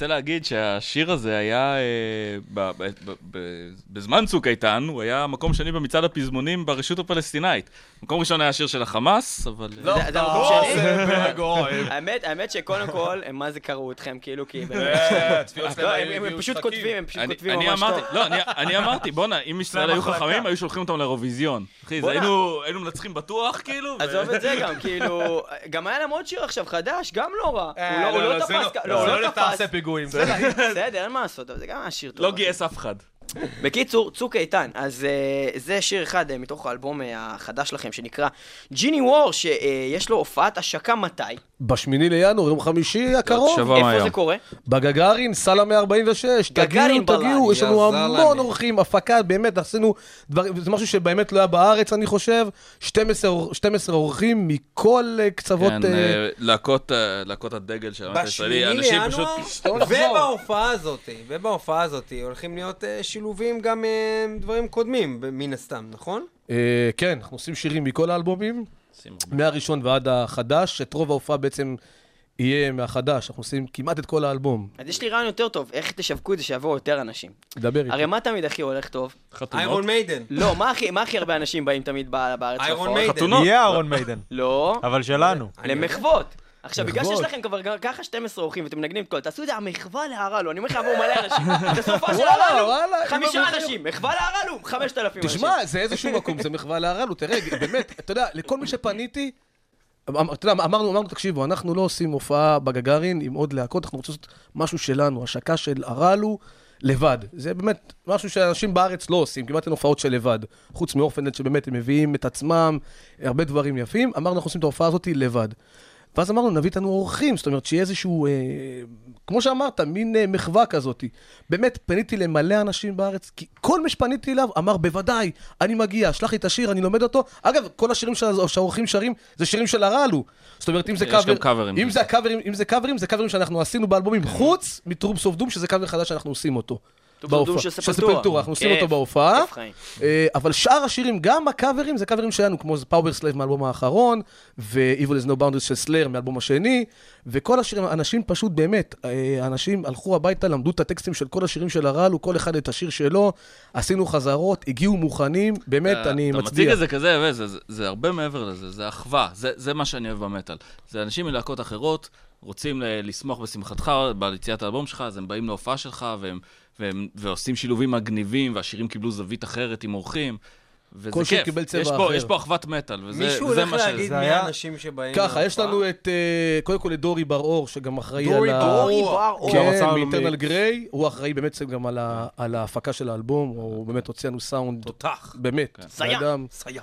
[SPEAKER 4] רוצה להגיד שהשיר הזה היה, אה, בזמן צוק איתן, הוא היה מקום שני במצעד הפזמונים ברשות הפלסטינאית. מקום ראשון היה שיר של החמאס, אבל... אה,
[SPEAKER 1] זה- המקום
[SPEAKER 3] לא, בגויים.
[SPEAKER 1] האמת, האמת שקודם כל, הם מה זה קראו אתכם, כאילו, כי...
[SPEAKER 3] אה,
[SPEAKER 1] לא, הם- פשוט. כותבים, הם פשוט כותבים
[SPEAKER 4] אני
[SPEAKER 1] ממש
[SPEAKER 4] אמרתי,
[SPEAKER 1] טוב.
[SPEAKER 4] לא, אני, אמרתי, בואנה, אם ישראל היו. חכמים, היו שולחים אותם לאירוויזיון. אחי. היינו, מנצחים בטוח, כאילו.
[SPEAKER 1] עזוב את זה גם, כאילו, גם היה להם עוד שיר עכשיו חדש, גם לא רע. הוא לא- הוא
[SPEAKER 3] לא,
[SPEAKER 1] לא
[SPEAKER 3] זה
[SPEAKER 1] תפס,
[SPEAKER 3] לא-
[SPEAKER 1] לא, לא
[SPEAKER 3] לא
[SPEAKER 1] תפס. בסדר, אין מה לעשות, אבל זה גם היה שיר טוב.
[SPEAKER 4] לא גייס אף אחד.
[SPEAKER 1] בקיצור, צוק איתן, אז uh, זה שיר אחד uh, מתוך האלבום uh, החדש שלכם שנקרא ג'יני וור, שיש לו הופעת השקה מתי?
[SPEAKER 3] בשמיני לינואר, יום חמישי הקרוב,
[SPEAKER 1] איפה
[SPEAKER 4] מהיום.
[SPEAKER 1] זה קורה?
[SPEAKER 3] בגגארין, סאלה 146.
[SPEAKER 1] גגארין
[SPEAKER 3] תגיעו, תגיעו, יש לנו. המון אורחים, הפקה, באמת, עשינו דברים, זה משהו שבאמת לא היה בארץ, אני חושב. 12 אור- 12 אורחים מכל קצוות...
[SPEAKER 4] כן, להקות, להקות הדגל של האמת הישראלי.
[SPEAKER 2] בשמיני. לינואר, ובהופעה הזאת, ובהופעה הזאת, הולכים להיות שילובים גם אה, דברים קודמים, מן הסתם, נכון?
[SPEAKER 3] אה, כן, אנחנו עושים שירים מכל האלבומים, מהראשון ועד החדש, את רוב ההופעה בעצם יהיה מהחדש, אנחנו עושים כמעט את כל האלבום.
[SPEAKER 1] אז יש לי רעיון יותר טוב, איך תשווקו את זה שיבואו יותר אנשים.
[SPEAKER 3] דבר איתי.
[SPEAKER 1] הרי מה תמיד הכי הולך טוב?
[SPEAKER 2] איירון מיידן.
[SPEAKER 1] לא, מה הכי- מה הכי הרבה אנשים באים תמיד ב- בארץ?
[SPEAKER 2] איירון? מיידן.
[SPEAKER 4] חתונות.
[SPEAKER 5] יהיה אהרון מיידן,
[SPEAKER 1] לא,
[SPEAKER 5] אבל שלנו.
[SPEAKER 1] למחוות. עכשיו, בגלל שיש. לכם כבר ככה 12 אורחים ואתם מנגנים את כל, תעשו את זה המחווה להרעלו, אני אומר לך, יבואו מלא אנשים. (laughs) הופעה של הרעלו, חמישה אנשים, מחווה להרעלו, 5,000 אנשים.
[SPEAKER 3] תשמע, זה איזשהו מקום, זה מחווה להרעלו, תראה, באמת, אתה יודע, לכל מי שפניתי, אמ- אתה יודע, אמרנו, אמרנו, תקשיבו, אנחנו לא עושים הופעה בגגארין עם עוד להקות, אנחנו רוצים לעשות משהו שלנו, השקה של הרעלו לבד. זה באמת משהו שאנשים בארץ לא עושים, כמעט אין הופעות של לבד. חוץ מאורפנד שבאמת הם מביאים את עצמם, הרבה דברים יפים. אמרנו, אנחנו עושים את ההופעה הזאת לבד. ואז אמרנו, נביא איתנו אורחים, זאת אומרת, שיהיה איזשהו, אה, כמו שאמרת, מין אה, מחווה כזאת. באמת, פניתי למלא אנשים בארץ, כי כל מי שפניתי אליו אמר, בוודאי, אני מגיע, שלח לי את השיר, אני לומד אותו. אגב, כל השירים שה- שהאורחים שרים, זה שירים של הרעלו. זאת אומרת, אם זה
[SPEAKER 4] יש
[SPEAKER 3] קאבר...
[SPEAKER 4] קאברים.
[SPEAKER 3] אם זה אם זה קאברים, זה קאברים שאנחנו עשינו באלבומים, חוץ מ Troops of Doom, שזה קאבר חדש שאנחנו עושים אותו. בהופעה-
[SPEAKER 1] של
[SPEAKER 3] של Sepultura. אנחנו עושים אותו בהופעה. אה, אבל שאר השירים, גם הקאברים, זה קאברים שלנו, כמו Powerslave מהאלבום האחרון, ו- Evil Has No Boundaries של Slayer מהאלבום השני, וכל השירים, אנשים פשוט באמת, אה, אנשים הלכו הביתה, למדו את הטקסטים של כל השירים של הרעלו, כל אחד את השיר שלו, עשינו חזרות, הגיעו מוכנים, באמת,
[SPEAKER 4] אתה-
[SPEAKER 3] אני
[SPEAKER 4] אתה מציג
[SPEAKER 3] מצדיע.
[SPEAKER 4] את זה כזה, זה, הרבה מעבר לזה, זה אחווה, זה, מה שאני אוהב במטאל. זה אנשים מלהקות אחרות, רוצים לשמוח בשמחתך ביציאת האלבום שלך, אז הם באים להופעה שלך, והם, והם, ועושים שילובים מגניבים, והשירים קיבלו זווית אחרת עם אורחים. וזה
[SPEAKER 3] כל שיר
[SPEAKER 4] כיף.
[SPEAKER 3] קיבל צבע
[SPEAKER 4] יש פה,
[SPEAKER 3] אחר.
[SPEAKER 4] יש פה אחוות מטאל, וזה,
[SPEAKER 2] מישהו הולך
[SPEAKER 4] מה ש...
[SPEAKER 2] להגיד
[SPEAKER 5] זה
[SPEAKER 2] מי
[SPEAKER 5] היה-
[SPEAKER 2] האנשים שבאים
[SPEAKER 3] ככה, יש? לנו את, אה, קודם כל את דורי בר-אור, שגם אחראי על
[SPEAKER 2] דורי
[SPEAKER 3] ה...
[SPEAKER 1] דורי בר-אור.
[SPEAKER 6] כן. הרצאה
[SPEAKER 3] מאיטרנל. גריי, הוא אחראי באמת גם על ה- על ההפקה של האלבום, הוא באמת הוציא לנו סאונד,
[SPEAKER 2] תותח.
[SPEAKER 3] באמת. אדם.
[SPEAKER 2] ציין.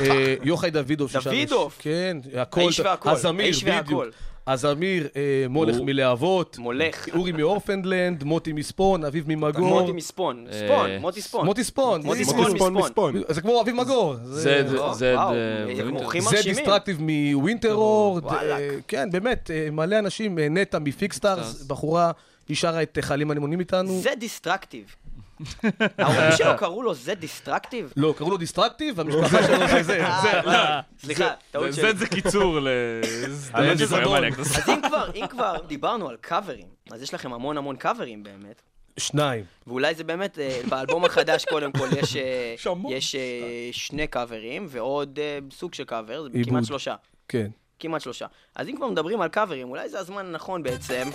[SPEAKER 3] אה, יוחאי דוידוב.
[SPEAKER 1] דוידוב.
[SPEAKER 3] כן, הכל.
[SPEAKER 1] האיש והכל,
[SPEAKER 3] הזמיר, בדיוק.
[SPEAKER 1] והכל.
[SPEAKER 3] הזמיר, אה, מולך
[SPEAKER 4] הוא-
[SPEAKER 3] מלהבות.
[SPEAKER 1] מולך.
[SPEAKER 3] אורי מאורפנדלנד, מוטי מספון, אביב ממגור.
[SPEAKER 1] מוטי מספון, ספון,
[SPEAKER 4] אה,
[SPEAKER 1] מוטי ספון.
[SPEAKER 3] מוטי ספון.
[SPEAKER 1] מוטי ספון
[SPEAKER 6] מספון
[SPEAKER 1] מספון.
[SPEAKER 3] זה כמו אביב מגור.
[SPEAKER 4] זה, זה, זה.
[SPEAKER 3] דיסטרקטיב מווינטר אורד, כן, באמת, אה, מלא אנשים, אה, נטע מפיקסטארס,
[SPEAKER 4] פיקסטארס.
[SPEAKER 3] בחורה, היא שרה את חיילים הנמונים איתנו.
[SPEAKER 1] זה דיסטרקטיב. ההורים שלו קראו לו זה destructive?
[SPEAKER 3] לא, קראו לו destructive, והמשפחה (laughs) שלו זה זה.
[SPEAKER 1] אה, לא, סליחה, טעות
[SPEAKER 4] זה
[SPEAKER 1] שלי.
[SPEAKER 4] זה קיצור ל... (laughs)
[SPEAKER 1] אז אם כבר, אם כבר דיברנו על קאברים, אז יש לכם המון המון קאברים באמת.
[SPEAKER 3] שניים.
[SPEAKER 1] ואולי זה באמת, אה, באלבום החדש קודם כל יש, אה,
[SPEAKER 3] יש
[SPEAKER 1] אה, שני קאברים ועוד אה, סוג של קאבר, זה. כמעט שלושה.
[SPEAKER 3] כן.
[SPEAKER 1] כמעט שלושה. אז אם כבר מדברים על קאברים, אולי זה הזמן הנכון בעצם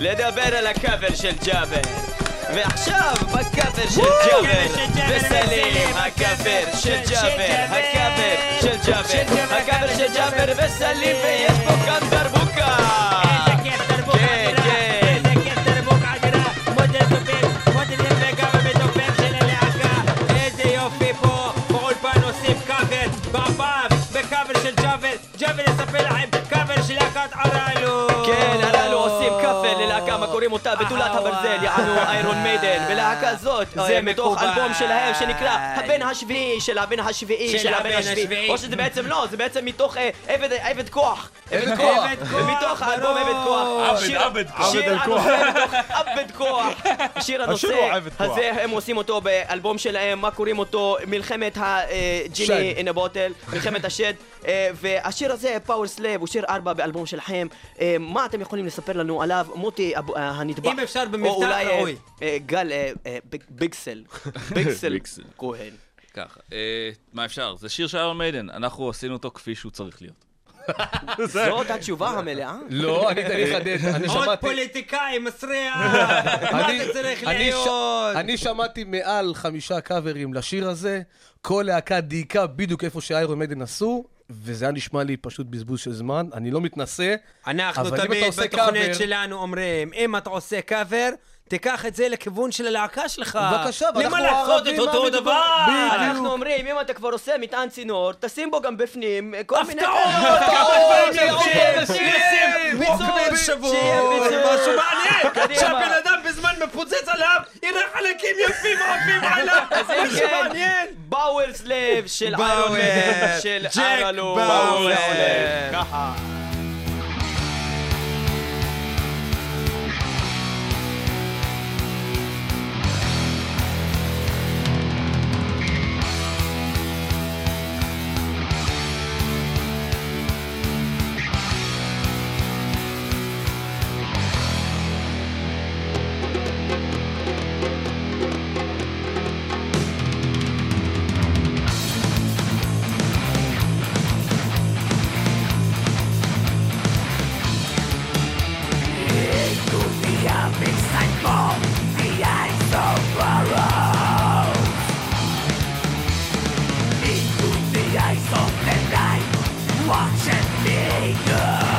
[SPEAKER 1] לדבר על הקאבר של ג'אבר. ועכשיו, בקאבר של ג'אבר, וסלים, הקאבר של ג'אבר, הקאבר של ג'אבר, הקאבר של ג'אבר וסלים, ויש פה גם דרבוקה! כן, כן.
[SPEAKER 2] איזה יופי פה, באולפן עושים
[SPEAKER 1] קוראים אותה? בתולת הברזל, יענו Iron Maiden. ולהקה זאת, זה מתוך
[SPEAKER 2] מקובל.
[SPEAKER 1] אלבום שלהם שנקרא הבן השביעי של הבן השביעי
[SPEAKER 2] של
[SPEAKER 1] הבן השביעי. או שזה בעצם לא, זה בעצם מתוך אה, עבד- כוח. עבד כוח.
[SPEAKER 2] כוח,
[SPEAKER 1] ומתוך האלבום. עבד כוח.
[SPEAKER 4] עבד,
[SPEAKER 1] שיר-
[SPEAKER 4] עבד כוח.
[SPEAKER 1] שיר
[SPEAKER 6] עבד כוח.
[SPEAKER 1] הנושא מתוך כוח.
[SPEAKER 5] כוח.
[SPEAKER 1] הזה, הם עושים אותו באלבום שלהם, מה קוראים אותו? מלחמת הג'יני. אין הבוטל, מלחמת השד. אה, והשיר הזה, Powerslave, הוא שיר ארבע באלבום שלכם. אה, מה אתם יכולים לספר לנו עליו? מוטי
[SPEAKER 7] הנתבע.
[SPEAKER 8] אם אפשר
[SPEAKER 7] או
[SPEAKER 8] במבטא
[SPEAKER 7] אולי, אה,
[SPEAKER 8] ראוי.
[SPEAKER 7] אה, גל, אה, אה, ביג- (laughs) ביגסל. ביגסל. כהן.
[SPEAKER 4] ככה, אה, מה אפשר? זה שיר של איירון מיידן, אנחנו עשינו אותו כפי שהוא צריך להיות. (laughs)
[SPEAKER 7] זאת התשובה המלאה? (laughs)
[SPEAKER 3] לא, אני אני אחדד, אני
[SPEAKER 8] עוד
[SPEAKER 3] שמעתי...
[SPEAKER 8] פוליטיקאי מסריח! מה
[SPEAKER 3] אני-
[SPEAKER 8] זה צריך להיות?
[SPEAKER 3] אני שמעתי מעל חמישה קאברים לשיר הזה, כל להקה דייקה בדיוק איפה שאיירון מיידן עשו, וזה היה נשמע לי פשוט בזבוז של זמן, אני לא מתנשא.
[SPEAKER 8] אנחנו תמיד בתוכנית
[SPEAKER 3] קאבר-
[SPEAKER 8] שלנו אומרים, אם אתה עושה קאבר, תיקח את זה לכיוון של הלהקה שלך.
[SPEAKER 3] בבקשה, ואנחנו
[SPEAKER 8] למה לעשות את אותו דבר?
[SPEAKER 7] אנחנו אומרים, אם אתה כבר עושה מטען צינור, תשים בו גם בפנים כל מיני...
[SPEAKER 8] הפתעות!
[SPEAKER 7] הפתעות! שיהיה ביצוע.
[SPEAKER 8] משהו מעניין! שהבן אדם בזמן מפוצץ עליו, יראה חלקים יפים עפים עליו! (laughs)
[SPEAKER 7] אם
[SPEAKER 8] משהו
[SPEAKER 7] כן,
[SPEAKER 8] מעניין!
[SPEAKER 7] באואר סלב של. איירון מיידן, של
[SPEAKER 8] ג'ק
[SPEAKER 7] ארלו.
[SPEAKER 8] באואר.
[SPEAKER 7] ככה. Send me go.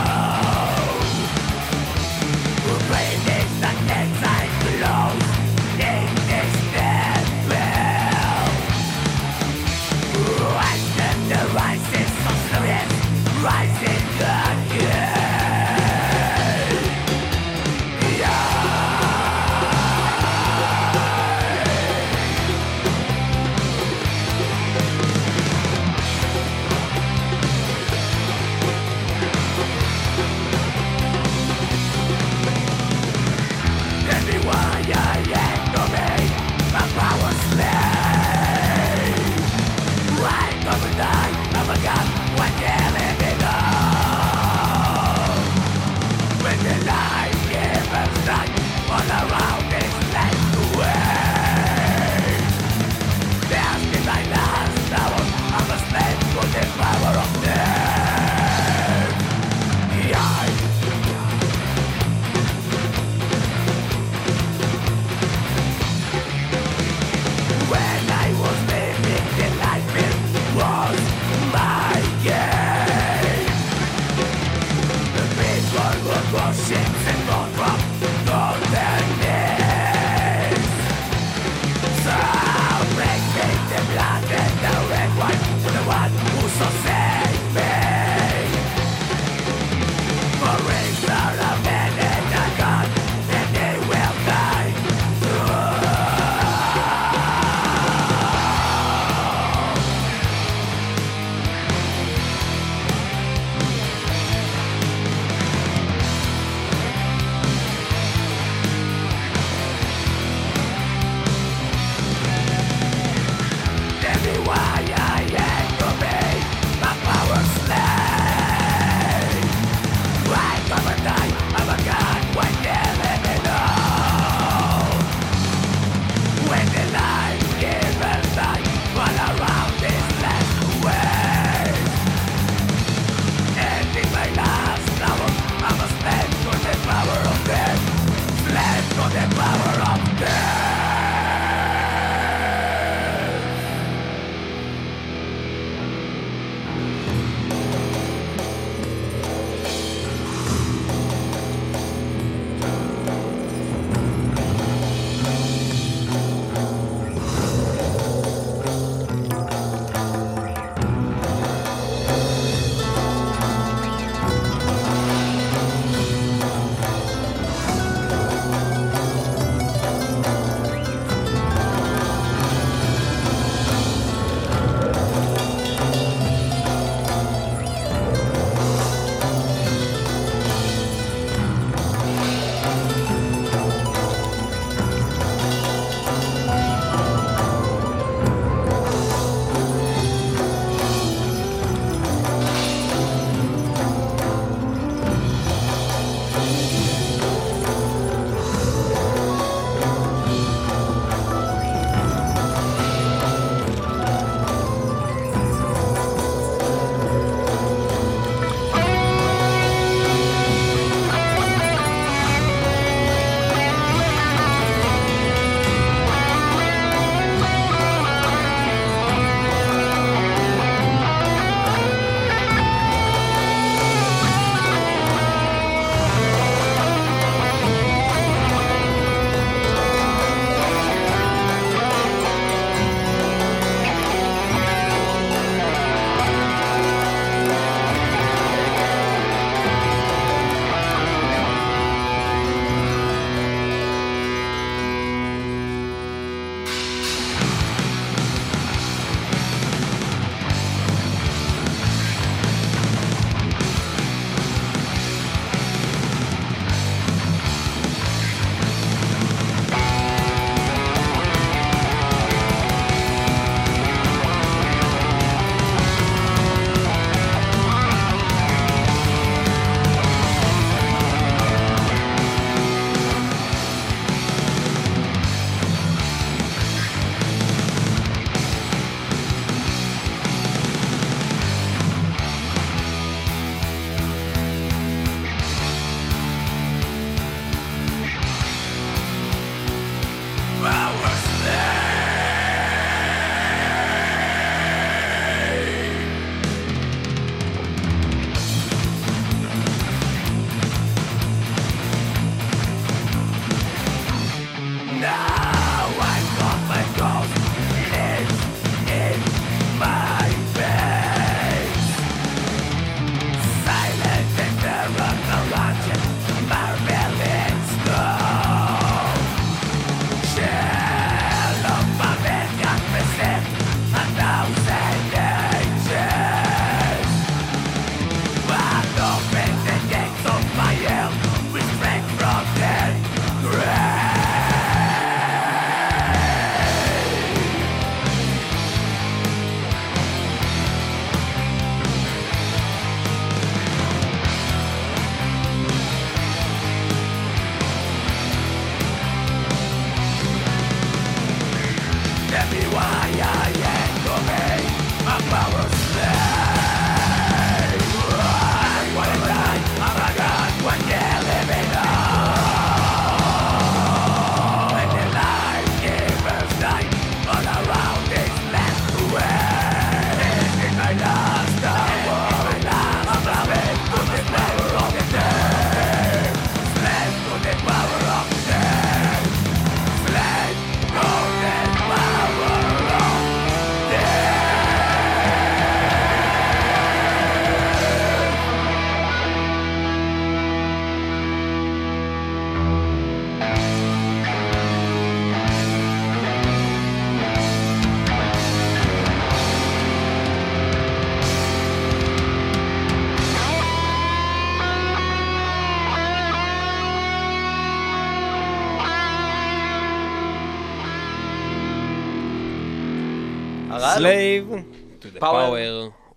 [SPEAKER 1] הרעלו.
[SPEAKER 8] Slave to the
[SPEAKER 1] Power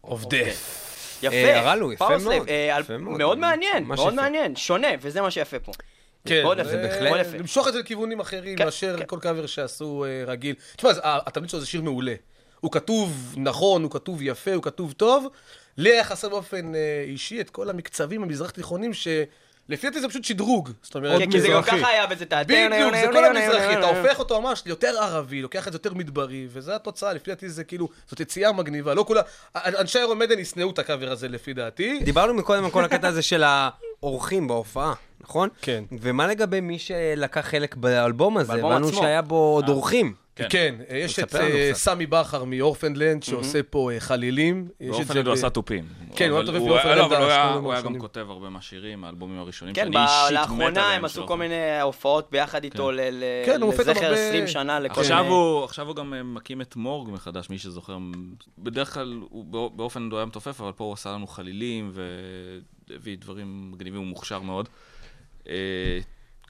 [SPEAKER 8] power of death.
[SPEAKER 1] יפה.
[SPEAKER 8] אה, הרעלו, יפה
[SPEAKER 1] Power
[SPEAKER 8] מאוד,
[SPEAKER 1] Slave, אה,
[SPEAKER 8] מאוד.
[SPEAKER 1] מאוד מעניין, מאוד. מעניין, שונה, וזה מה שיפה פה.
[SPEAKER 3] כן,
[SPEAKER 1] מאוד יפה,
[SPEAKER 3] זה-
[SPEAKER 1] בהחלט.
[SPEAKER 3] למשוך את זה לכיוונים אחרים
[SPEAKER 1] כן,
[SPEAKER 3] מאשר
[SPEAKER 1] כן.
[SPEAKER 3] כל קאבר שעשו אה, רגיל. תשמע, התבנית שלו זה שיר מעולה. הוא כתוב נכון, הוא כתוב יפה, הוא כתוב טוב. לי היה חסר באופן אישי את כל המקצבים המזרח תיכונים, שלפי דעתי זה פשוט שדרוג. זאת אומרת,
[SPEAKER 1] כן, כי זה גם
[SPEAKER 6] מזרחי.
[SPEAKER 1] ככה היה בזה, אתה...
[SPEAKER 3] בדיוק, זה כל המזרחי, אתה הופך אותו ממש ליותר ערבי, לוקח את זה יותר מדברי, וזו התוצאה, לפי דעתי זה כאילו, זאת יציאה מגניבה, לא כולה, אנשי איירון מדן ישנאו את הקאבר הזה לפי דעתי.
[SPEAKER 8] דיברנו מקודם על כל הקטע הזה של האורחים בהופעה, נכון?
[SPEAKER 3] כן.
[SPEAKER 8] ומה לגבי מי שלקח חלק באלבום הזה?
[SPEAKER 1] באלבום
[SPEAKER 8] הבנו
[SPEAKER 1] עצמו.
[SPEAKER 8] שהיה בו עוד אורחים.
[SPEAKER 4] כן.
[SPEAKER 3] כן, יש את
[SPEAKER 8] לנו
[SPEAKER 3] אה,
[SPEAKER 8] קצת.
[SPEAKER 3] סמי בכר מאורפנדלנד, שעושה פה אה, חלילים. יש את
[SPEAKER 4] באופן
[SPEAKER 3] זה
[SPEAKER 4] הוא
[SPEAKER 3] ב-
[SPEAKER 4] עשה תופים.
[SPEAKER 3] כן, הוא
[SPEAKER 4] אבל
[SPEAKER 3] היה תופף באופן
[SPEAKER 4] לא, אבל הוא היה-
[SPEAKER 3] השנים
[SPEAKER 4] הוא היה גם. כותב הרבה מהשירים, האלבומים הראשונים
[SPEAKER 1] כן,
[SPEAKER 4] שאני
[SPEAKER 1] ב-
[SPEAKER 4] אישית מת
[SPEAKER 1] לאחרונה
[SPEAKER 4] עליהם
[SPEAKER 1] הם עשו כל. מיני הופעות ביחד איתו ל- ל-
[SPEAKER 3] כן, הוא מופיע גם
[SPEAKER 1] לזכר
[SPEAKER 3] הרבה-
[SPEAKER 1] 20 שנה לכל
[SPEAKER 4] עכשיו. הוא, עכשיו הוא גם אה, מקים את מורג מחדש, מי שזוכר. בדרך כלל הוא בא- באופן הוא היה מתופף, אבל פה הוא עשה לנו חלילים והביא דברים מגניבים, הוא מוכשר מאוד.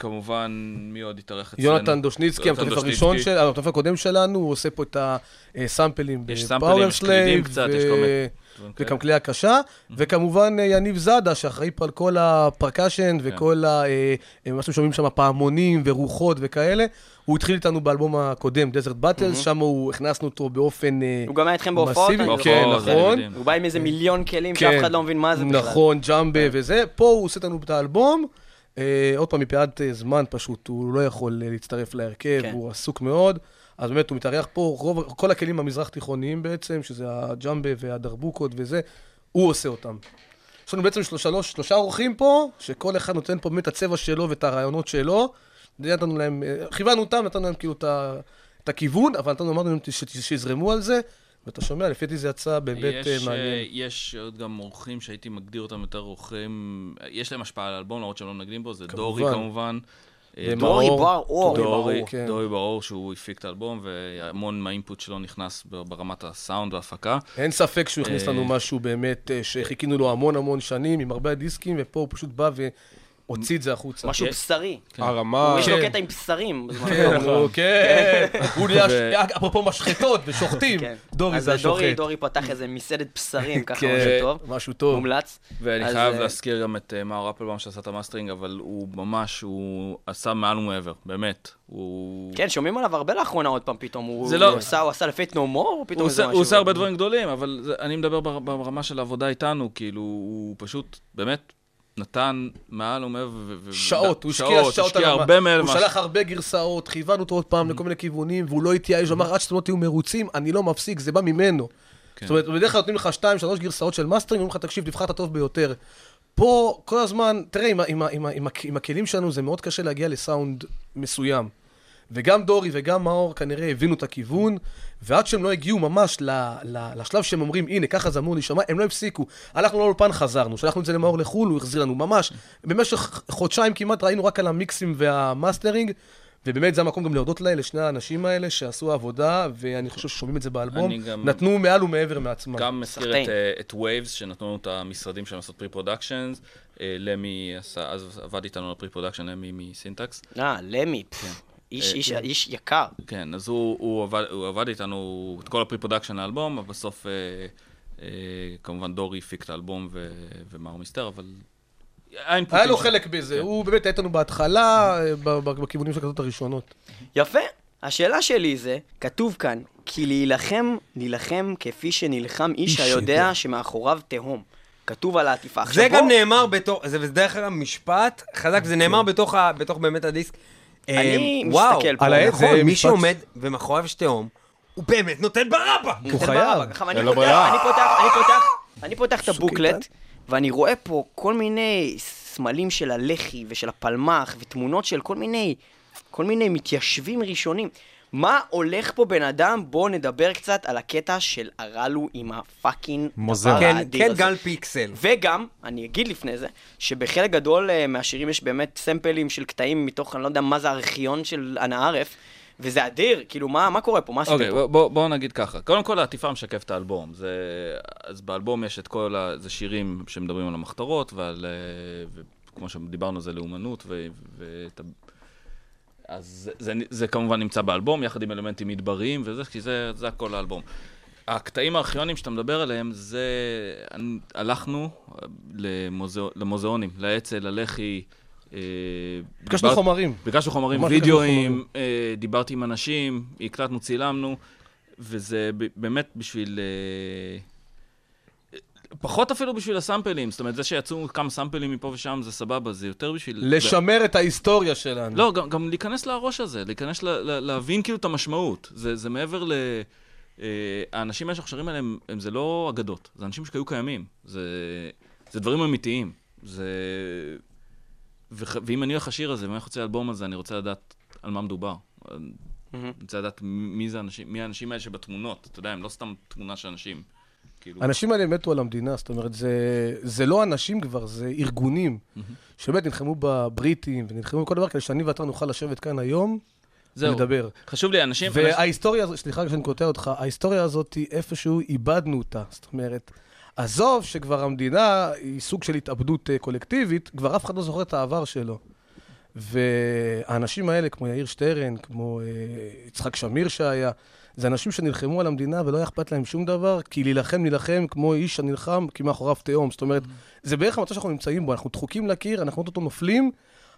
[SPEAKER 4] כמובן, מי עוד התארח אצלנו?
[SPEAKER 3] יונתן דושניצקי, המתופף הראשון
[SPEAKER 4] דושניצקי.
[SPEAKER 3] של, המתופף הקודם שלנו, הוא עושה פה את הסאמפלים
[SPEAKER 4] ב Powerslave.
[SPEAKER 3] וגם כלי הקשה, וכמובן אה, יניב זאדה, שאחראי פה על כל ה percussion
[SPEAKER 4] כן.
[SPEAKER 3] וכל ה... אה, אה, מה ששומעים שם, פעמונים ורוחות וכאלה. הוא התחיל איתנו באלבום הקודם, Desert Battles, שם הוא, הכנסנו אותו באופן אה,
[SPEAKER 1] הוא גם היה איתכם בהופעות,
[SPEAKER 3] מסיבי. כן,
[SPEAKER 4] זה
[SPEAKER 3] נכון.
[SPEAKER 4] מדהים.
[SPEAKER 1] הוא בא עם איזה מיליון כלים
[SPEAKER 3] כן.
[SPEAKER 1] שאף אחד לא מבין מה זה בכלל.
[SPEAKER 3] נכון, ג'מבה וזה. פה הוא עושה לנו את האלבום. אה, עוד פעם, מפאת אה, זמן פשוט, הוא לא יכול אה, להצטרף להרכב,
[SPEAKER 1] כן.
[SPEAKER 3] הוא עסוק מאוד. אז באמת, הוא מתארח פה, רוב, כל הכלים המזרח תיכוניים בעצם, שזה הג'מבה והדרבוקות וזה, הוא עושה אותם. יש לנו בעצם שלוש, שלוש, שלושה אורחים פה, שכל אחד נותן פה באמת את הצבע שלו ואת הרעיונות שלו. נתנו להם, כיוונו אותם, נתנו להם כאילו את, את הכיוון, אבל נתנו, אמרנו להם שיזרמו על זה, ואתה שומע, לפי דעתי זה יצא באמת אה,
[SPEAKER 4] יש,
[SPEAKER 3] מעניין.
[SPEAKER 4] אה, יש עוד גם אורחים שהייתי מגדיר אותם יותר אורחים, יש להם השפעה על האלבום, למרות שהם לא מנגנים בו, זה דורי
[SPEAKER 3] כמובן.
[SPEAKER 4] כמובן. אה.
[SPEAKER 1] דורי בר אור.
[SPEAKER 4] דורי,
[SPEAKER 3] ברור, כן.
[SPEAKER 4] דורי ברור שהוא הפיק את האלבום, והמון מהאינפוט שלו נכנס ברמת הסאונד וההפקה.
[SPEAKER 3] אין ספק שהוא הכניס
[SPEAKER 4] אה,
[SPEAKER 3] לנו משהו באמת אה, שחיכינו לו המון המון שנים, עם הרבה דיסקים, ופה הוא פשוט בא והוציא את זה החוצה.
[SPEAKER 1] משהו
[SPEAKER 4] כן.
[SPEAKER 1] בשרי.
[SPEAKER 6] הרמה...
[SPEAKER 1] יש לו
[SPEAKER 3] כן.
[SPEAKER 1] קטע עם בשרים.
[SPEAKER 3] כן. הוא- כן, נהיה, אפרופו משחטות ושוחטים,
[SPEAKER 1] כן.
[SPEAKER 3] דורי
[SPEAKER 1] אז
[SPEAKER 3] זה
[SPEAKER 1] דורי,
[SPEAKER 3] השוחט.
[SPEAKER 1] דורי פתח איזה מסעדת בשרים, ככה
[SPEAKER 3] כן,
[SPEAKER 1] משהו טוב.
[SPEAKER 3] משהו טוב.
[SPEAKER 1] מומלץ.
[SPEAKER 4] ואני
[SPEAKER 1] אז,
[SPEAKER 4] חייב
[SPEAKER 1] אה,
[SPEAKER 4] להזכיר גם את אה, מאור אפלבאום שעשה את המאסטרינג, אבל הוא ממש, הוא עשה מעל ומעבר, באמת. הוא...
[SPEAKER 1] כן, שומעים עליו הרבה לאחרונה עוד פעם פתאום. הוא
[SPEAKER 4] זה לא-
[SPEAKER 1] הוא עשה- הוא עשה ל Faith No More, או פתאום
[SPEAKER 4] הוא
[SPEAKER 1] איזה
[SPEAKER 4] עושה,
[SPEAKER 1] משהו?
[SPEAKER 4] הוא עושה הרבה דברים גדולים, אבל אני מדבר בר- ברמה של העבודה איתנו, כאילו, הוא פשוט, באמת, נתן מעל ומעבר.
[SPEAKER 3] שעות, הוא השקיע שעות
[SPEAKER 4] השקיע. הרבה מעבר.
[SPEAKER 3] הוא שלח הרבה גרסאות, כיוונו אותו עוד פעם לכל מיני כיוונים, והוא לא התייאש, הוא אמר, עד שאתם לא תהיו מרוצים, אני לא מפסיק, זה בא ממנו.
[SPEAKER 4] כן.
[SPEAKER 3] זאת אומרת, בדרך כלל נותנים לך שתיים, שלוש גרסאות של מאסטרינג, אומרים לך, תקשיב, תבחר את הטוב ביותר. פה, כל הזמן, תראה, עם הכלים שלנו זה מאוד קשה להגיע לסאונד מסוים. וגם דורי וגם מאור כנראה הבינו את הכיוון, ועד שהם לא הגיעו ממש ל, ל, לשלב שהם אומרים, הנה, ככה זה אמור להישמע, הם לא הפסיקו. הלכנו לאולפן, חזרנו, שלחנו את זה למאור לחו"ל, הוא החזיר לנו ממש. במשך חודשיים כמעט ראינו רק על המיקסים והמאסטרינג, ובאמת זה המקום גם להודות להם, לשני האנשים האלה שעשו עבודה, ואני חושב ששומעים את זה באלבום,
[SPEAKER 4] גם-
[SPEAKER 3] נתנו מעל ומעבר מעצמם.
[SPEAKER 4] גם מזכיר. את, אה, את Waves, שנתנו לנו את המשרדים שלהם לעשות pre-productions. למי עשה, אז עבד איתנו על pre-production, למי מסינטקס.
[SPEAKER 1] אה, למי. פפ, איש-
[SPEAKER 4] אה,
[SPEAKER 1] איש- איש יקר.
[SPEAKER 4] כן, אז הוא, הוא, עבד, הוא עבד איתנו את כל ה pre-production לאלבום, אבל בסוף, אה, אה, כמובן דורי הפיק את האלבום ו, ומר מיסטר, אבל...
[SPEAKER 3] היה לו חלק בזה,
[SPEAKER 4] כן.
[SPEAKER 3] הוא באמת היה איתנו בהתחלה, בכיוונים של הכזאת הראשונות.
[SPEAKER 1] יפה. השאלה שלי זה, כתוב כאן, כי להילחם, להילחם כפי שנלחם איש היודע
[SPEAKER 3] יודע.
[SPEAKER 1] שמאחוריו תהום. כתוב על העטיפה.
[SPEAKER 8] זה גם נאמר בתוך, זה בדרך כלל משפט חזק, זה נאמר בתוך ה- בתוך באמת הדיסק.
[SPEAKER 1] אני
[SPEAKER 8] אה, וואו,
[SPEAKER 1] מסתכל פה.
[SPEAKER 3] על העץ
[SPEAKER 8] נכון,
[SPEAKER 3] זה
[SPEAKER 8] מי
[SPEAKER 3] משפט-
[SPEAKER 8] שעומד ומאחוריו יש תהום, הוא באמת נותן ברבא.
[SPEAKER 3] הוא
[SPEAKER 1] נותן
[SPEAKER 3] חייב.
[SPEAKER 1] ברבק. עכשיו, אני
[SPEAKER 6] אין לו
[SPEAKER 1] פותח-
[SPEAKER 6] ברירה.
[SPEAKER 1] אני פותח, אני פותח, אני פותח את ה
[SPEAKER 3] booklet.
[SPEAKER 1] ואני רואה פה כל מיני סמלים של הלח"י ושל הפלמ"ח, ותמונות של כל מיני, כל מיני מתיישבים ראשונים. מה הולך פה בן אדם? בואו נדבר קצת על הקטע של ארלו עם ה
[SPEAKER 5] fucking.
[SPEAKER 1] דבר
[SPEAKER 8] כן,
[SPEAKER 1] האדיר
[SPEAKER 8] כן,
[SPEAKER 1] הזה.
[SPEAKER 8] גל פיקסל.
[SPEAKER 1] וגם, אני אגיד לפני זה, שבחלק גדול אה, מהשירים יש באמת סמפלים של קטעים מתוך, אני לא יודע מה זה הארכיון של אנא ערף, וזה אדיר, כאילו, מה, מה קורה פה? מה עשיתם
[SPEAKER 4] אוקיי,
[SPEAKER 1] פה?
[SPEAKER 4] בואו בוא נגיד ככה. קודם כל, העטיפה משקפת את האלבום. זה, אז באלבום יש את כל ה... זה שירים שמדברים על המחתרות, ועל... אה, וכמו שדיברנו, זה לאומנות, ו... ואת ה... אז זה, זה, זה כמובן נמצא באלבום, יחד עם אלמנטים מדבריים וזה, כי זה, זה הכל האלבום. הקטעים הארכיונים שאתה מדבר עליהם, זה... אני- הלכנו אה, למוזיאו- למוזיאונים, לאצ"ל, ללח"י. אה,
[SPEAKER 3] ביקשנו
[SPEAKER 4] דיבר-
[SPEAKER 3] חומרים.
[SPEAKER 4] ביקשנו חומרים, וידאוים, אה, דיברתי עם אנשים, הקלטנו, צילמנו, וזה באמת בשביל... פחות אפילו בשביל הסאמפלים, זאת אומרת, זה שיצאו כמה סאמפלים מפה ושם זה סבבה, זה יותר בשביל...
[SPEAKER 3] לשמר את ההיסטוריה שלנו.
[SPEAKER 4] לא, גם, גם להיכנס לראש הזה, להיכנס, ל, ל, להבין כאילו את המשמעות. זה, זה מעבר ל... אה, האנשים האלה שאנחנו עליהם, הם, זה לא אגדות, זה אנשים שהיו קיימים. זה, זה דברים אמיתיים. זה... וח, ואם אני הולך לשיר הזה, ואם אני רוצה לאלבום הזה, אני רוצה לדעת על מה מדובר. אני רוצה לדעת מי זה האנשים, מי האנשים האלה שבתמונות. אתה יודע, הם לא סתם תמונה של אנשים. כאילו...
[SPEAKER 3] האנשים האלה מתו על המדינה, זאת אומרת, זה, זה לא אנשים כבר, זה ארגונים, שבאמת נלחמו בבריטים ונלחמו בכל דבר, כדי שאני ואתה נוכל לשבת כאן היום
[SPEAKER 4] זהו.
[SPEAKER 3] ולדבר.
[SPEAKER 4] חשוב לי, אנשים...
[SPEAKER 3] וההיסטוריה הזאת, סליחה שאני קוטע אותך, ההיסטוריה הזאת, איפשהו איבדנו אותה. זאת אומרת, עזוב שכבר המדינה היא סוג של התאבדות אה, קולקטיבית, כבר אף אחד לא זוכר את העבר שלו. והאנשים האלה, כמו יאיר שטרן, כמו אה, יצחק שמיר שהיה, זה אנשים שנלחמו על המדינה ולא היה אכפת להם שום דבר, כי להילחם, נילחם כמו איש הנלחם, כי מאחוריו תהום. זאת אומרת, זה בערך המצב שאנחנו נמצאים בו, אנחנו דחוקים לקיר, אנחנו אוטוטו נופלים,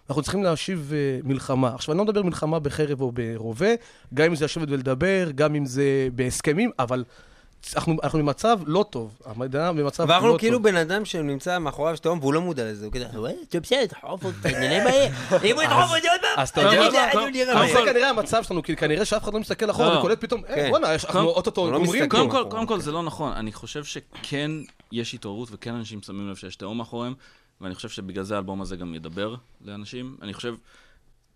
[SPEAKER 3] אנחנו צריכים להשיב uh, מלחמה. עכשיו, אני לא מדבר מלחמה בחרב או ברובה, גם אם זה לשבת ולדבר, גם אם זה בהסכמים, אבל אנחנו, אנחנו במצב לא טוב. המדינה במצב לא טוב.
[SPEAKER 8] ואנחנו כאילו בן אדם שנמצא מאחוריו שתהום והוא לא מודע לזה, הוא כזה, "וואי, טוב, בסדר, תחרוף אותי, ענייני בעיה. אם הוא ידחוף אותי עוד פעם,
[SPEAKER 3] אז אתה יודע- זה
[SPEAKER 8] יהיה."
[SPEAKER 3] כנראה המצב שלנו, כי כנראה שאף אחד לא מסתכל אחורה
[SPEAKER 4] לא.
[SPEAKER 3] וקולט פתאום, אה,
[SPEAKER 8] כן.
[SPEAKER 3] וואלה, יש- אנחנו אוטוטו
[SPEAKER 8] לא
[SPEAKER 3] גומרים.
[SPEAKER 4] קודם
[SPEAKER 3] פה.
[SPEAKER 4] כל, קודם כל זה לא נכון. אני חושב שכן יש התעוררות וכן אנשים שמים לב שיש תהום מאחוריהם, ואני חושב שבגלל זה האלבום הזה גם ידבר לאנשים. אני חושב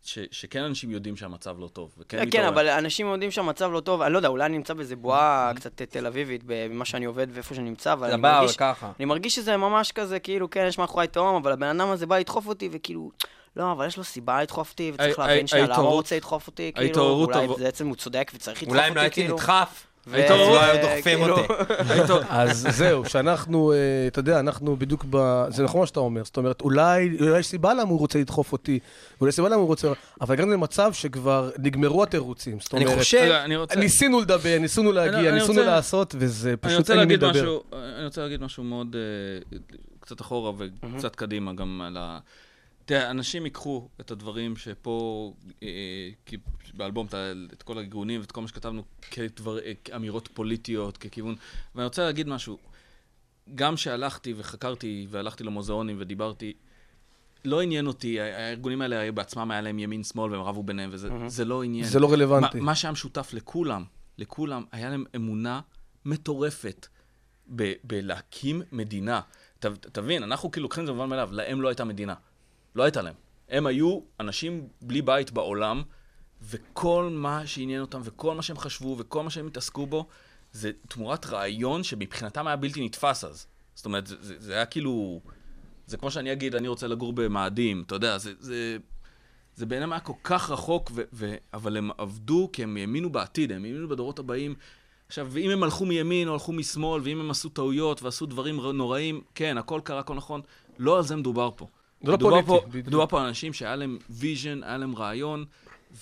[SPEAKER 4] ש, שכן אנשים יודעים שהמצב לא טוב, וכן
[SPEAKER 1] כן. אבל אנשים יודעים שהמצב לא טוב, אני לא יודע, אולי אני נמצא באיזה בועה קצת תל אביבית, במה שאני עובד ואיפה שאני נמצא, אבל אני מרגיש...
[SPEAKER 8] ככה.
[SPEAKER 1] אני מרגיש שזה ממש כזה, כאילו, כן, יש מאחורי תהום, אבל הבן אדם הזה בא לדחוף אותי, וכאילו, לא, אבל יש לו סיבה לדחוף אותי, וצריך להבין שנייה למה הוא רוצה לדחוף אותי, כאילו, אולי בעצם הוא צודק וצריך לדחוף
[SPEAKER 8] אולי
[SPEAKER 1] אותי,
[SPEAKER 8] אם לא הייתי
[SPEAKER 1] כאילו.
[SPEAKER 8] נדחף,
[SPEAKER 1] ו-
[SPEAKER 8] אז לא היו דוחפים
[SPEAKER 1] כאילו-
[SPEAKER 8] אותי. (laughs)
[SPEAKER 3] אז זהו, שאנחנו, אה, אתה יודע, אנחנו בדיוק ב... זה נכון מה שאתה אומר. זאת אומרת, אולי אולי יש סיבה למה הוא רוצה לדחוף אותי, אולי יש סיבה למה הוא רוצה... אבל הגענו למצב שכבר נגמרו התירוצים. זאת
[SPEAKER 8] אני
[SPEAKER 3] אומרת,
[SPEAKER 8] חושב,
[SPEAKER 4] רגע, אני רוצה...
[SPEAKER 3] ניסינו לדבר, ניסינו להגיע, ניסינו לעשות, וזה
[SPEAKER 4] אני
[SPEAKER 3] פשוט אין מי לדבר.
[SPEAKER 4] משהו, אני רוצה להגיד משהו מאוד, אה, קצת אחורה וקצת קדימה גם על ה... תראה, אנשים ייקחו את הדברים שפה, אה, כי באלבום, את כל הגיגונים ואת כל מה שכתבנו כדבר, אה, כאמירות פוליטיות, ככיוון. ואני רוצה להגיד משהו, גם שהלכתי וחקרתי והלכתי למוזיאונים ודיברתי, לא עניין אותי, הארגונים האלה היו בעצמם, היה להם ימין-שמאל והם רבו ביניהם, וזה זה לא עניין.
[SPEAKER 3] זה לא רלוונטי.
[SPEAKER 4] מה, מה שהיה משותף לכולם, לכולם, היה להם אמונה מטורפת ב- בלהקים מדינה. ת, תבין, אנחנו כאילו לוקחים את זה במובן מאליו, להם לא הייתה מדינה. לא הייתה להם. הם היו אנשים בלי בית בעולם, וכל מה שעניין אותם, וכל מה שהם חשבו, וכל מה שהם התעסקו בו, זה תמורת רעיון שמבחינתם היה בלתי נתפס אז. זאת אומרת, זה, זה, זה היה כאילו... זה כמו שאני אגיד, אני רוצה לגור במאדים, אתה יודע, זה... זה זה בעיניהם היה כל כך רחוק, ו- ו- אבל הם עבדו כי הם האמינו בעתיד, הם האמינו בדורות הבאים. עכשיו, ואם הם הלכו מימין או הלכו משמאל, ואם הם עשו טעויות ועשו דברים נוראים, כן, הכל קרה, הכל נכון, לא על זה מדובר פה.
[SPEAKER 3] זה לא פוליטי,
[SPEAKER 4] פה,
[SPEAKER 3] בדיוק.
[SPEAKER 4] מדובר פה על אנשים שהיה להם vision, היה להם רעיון,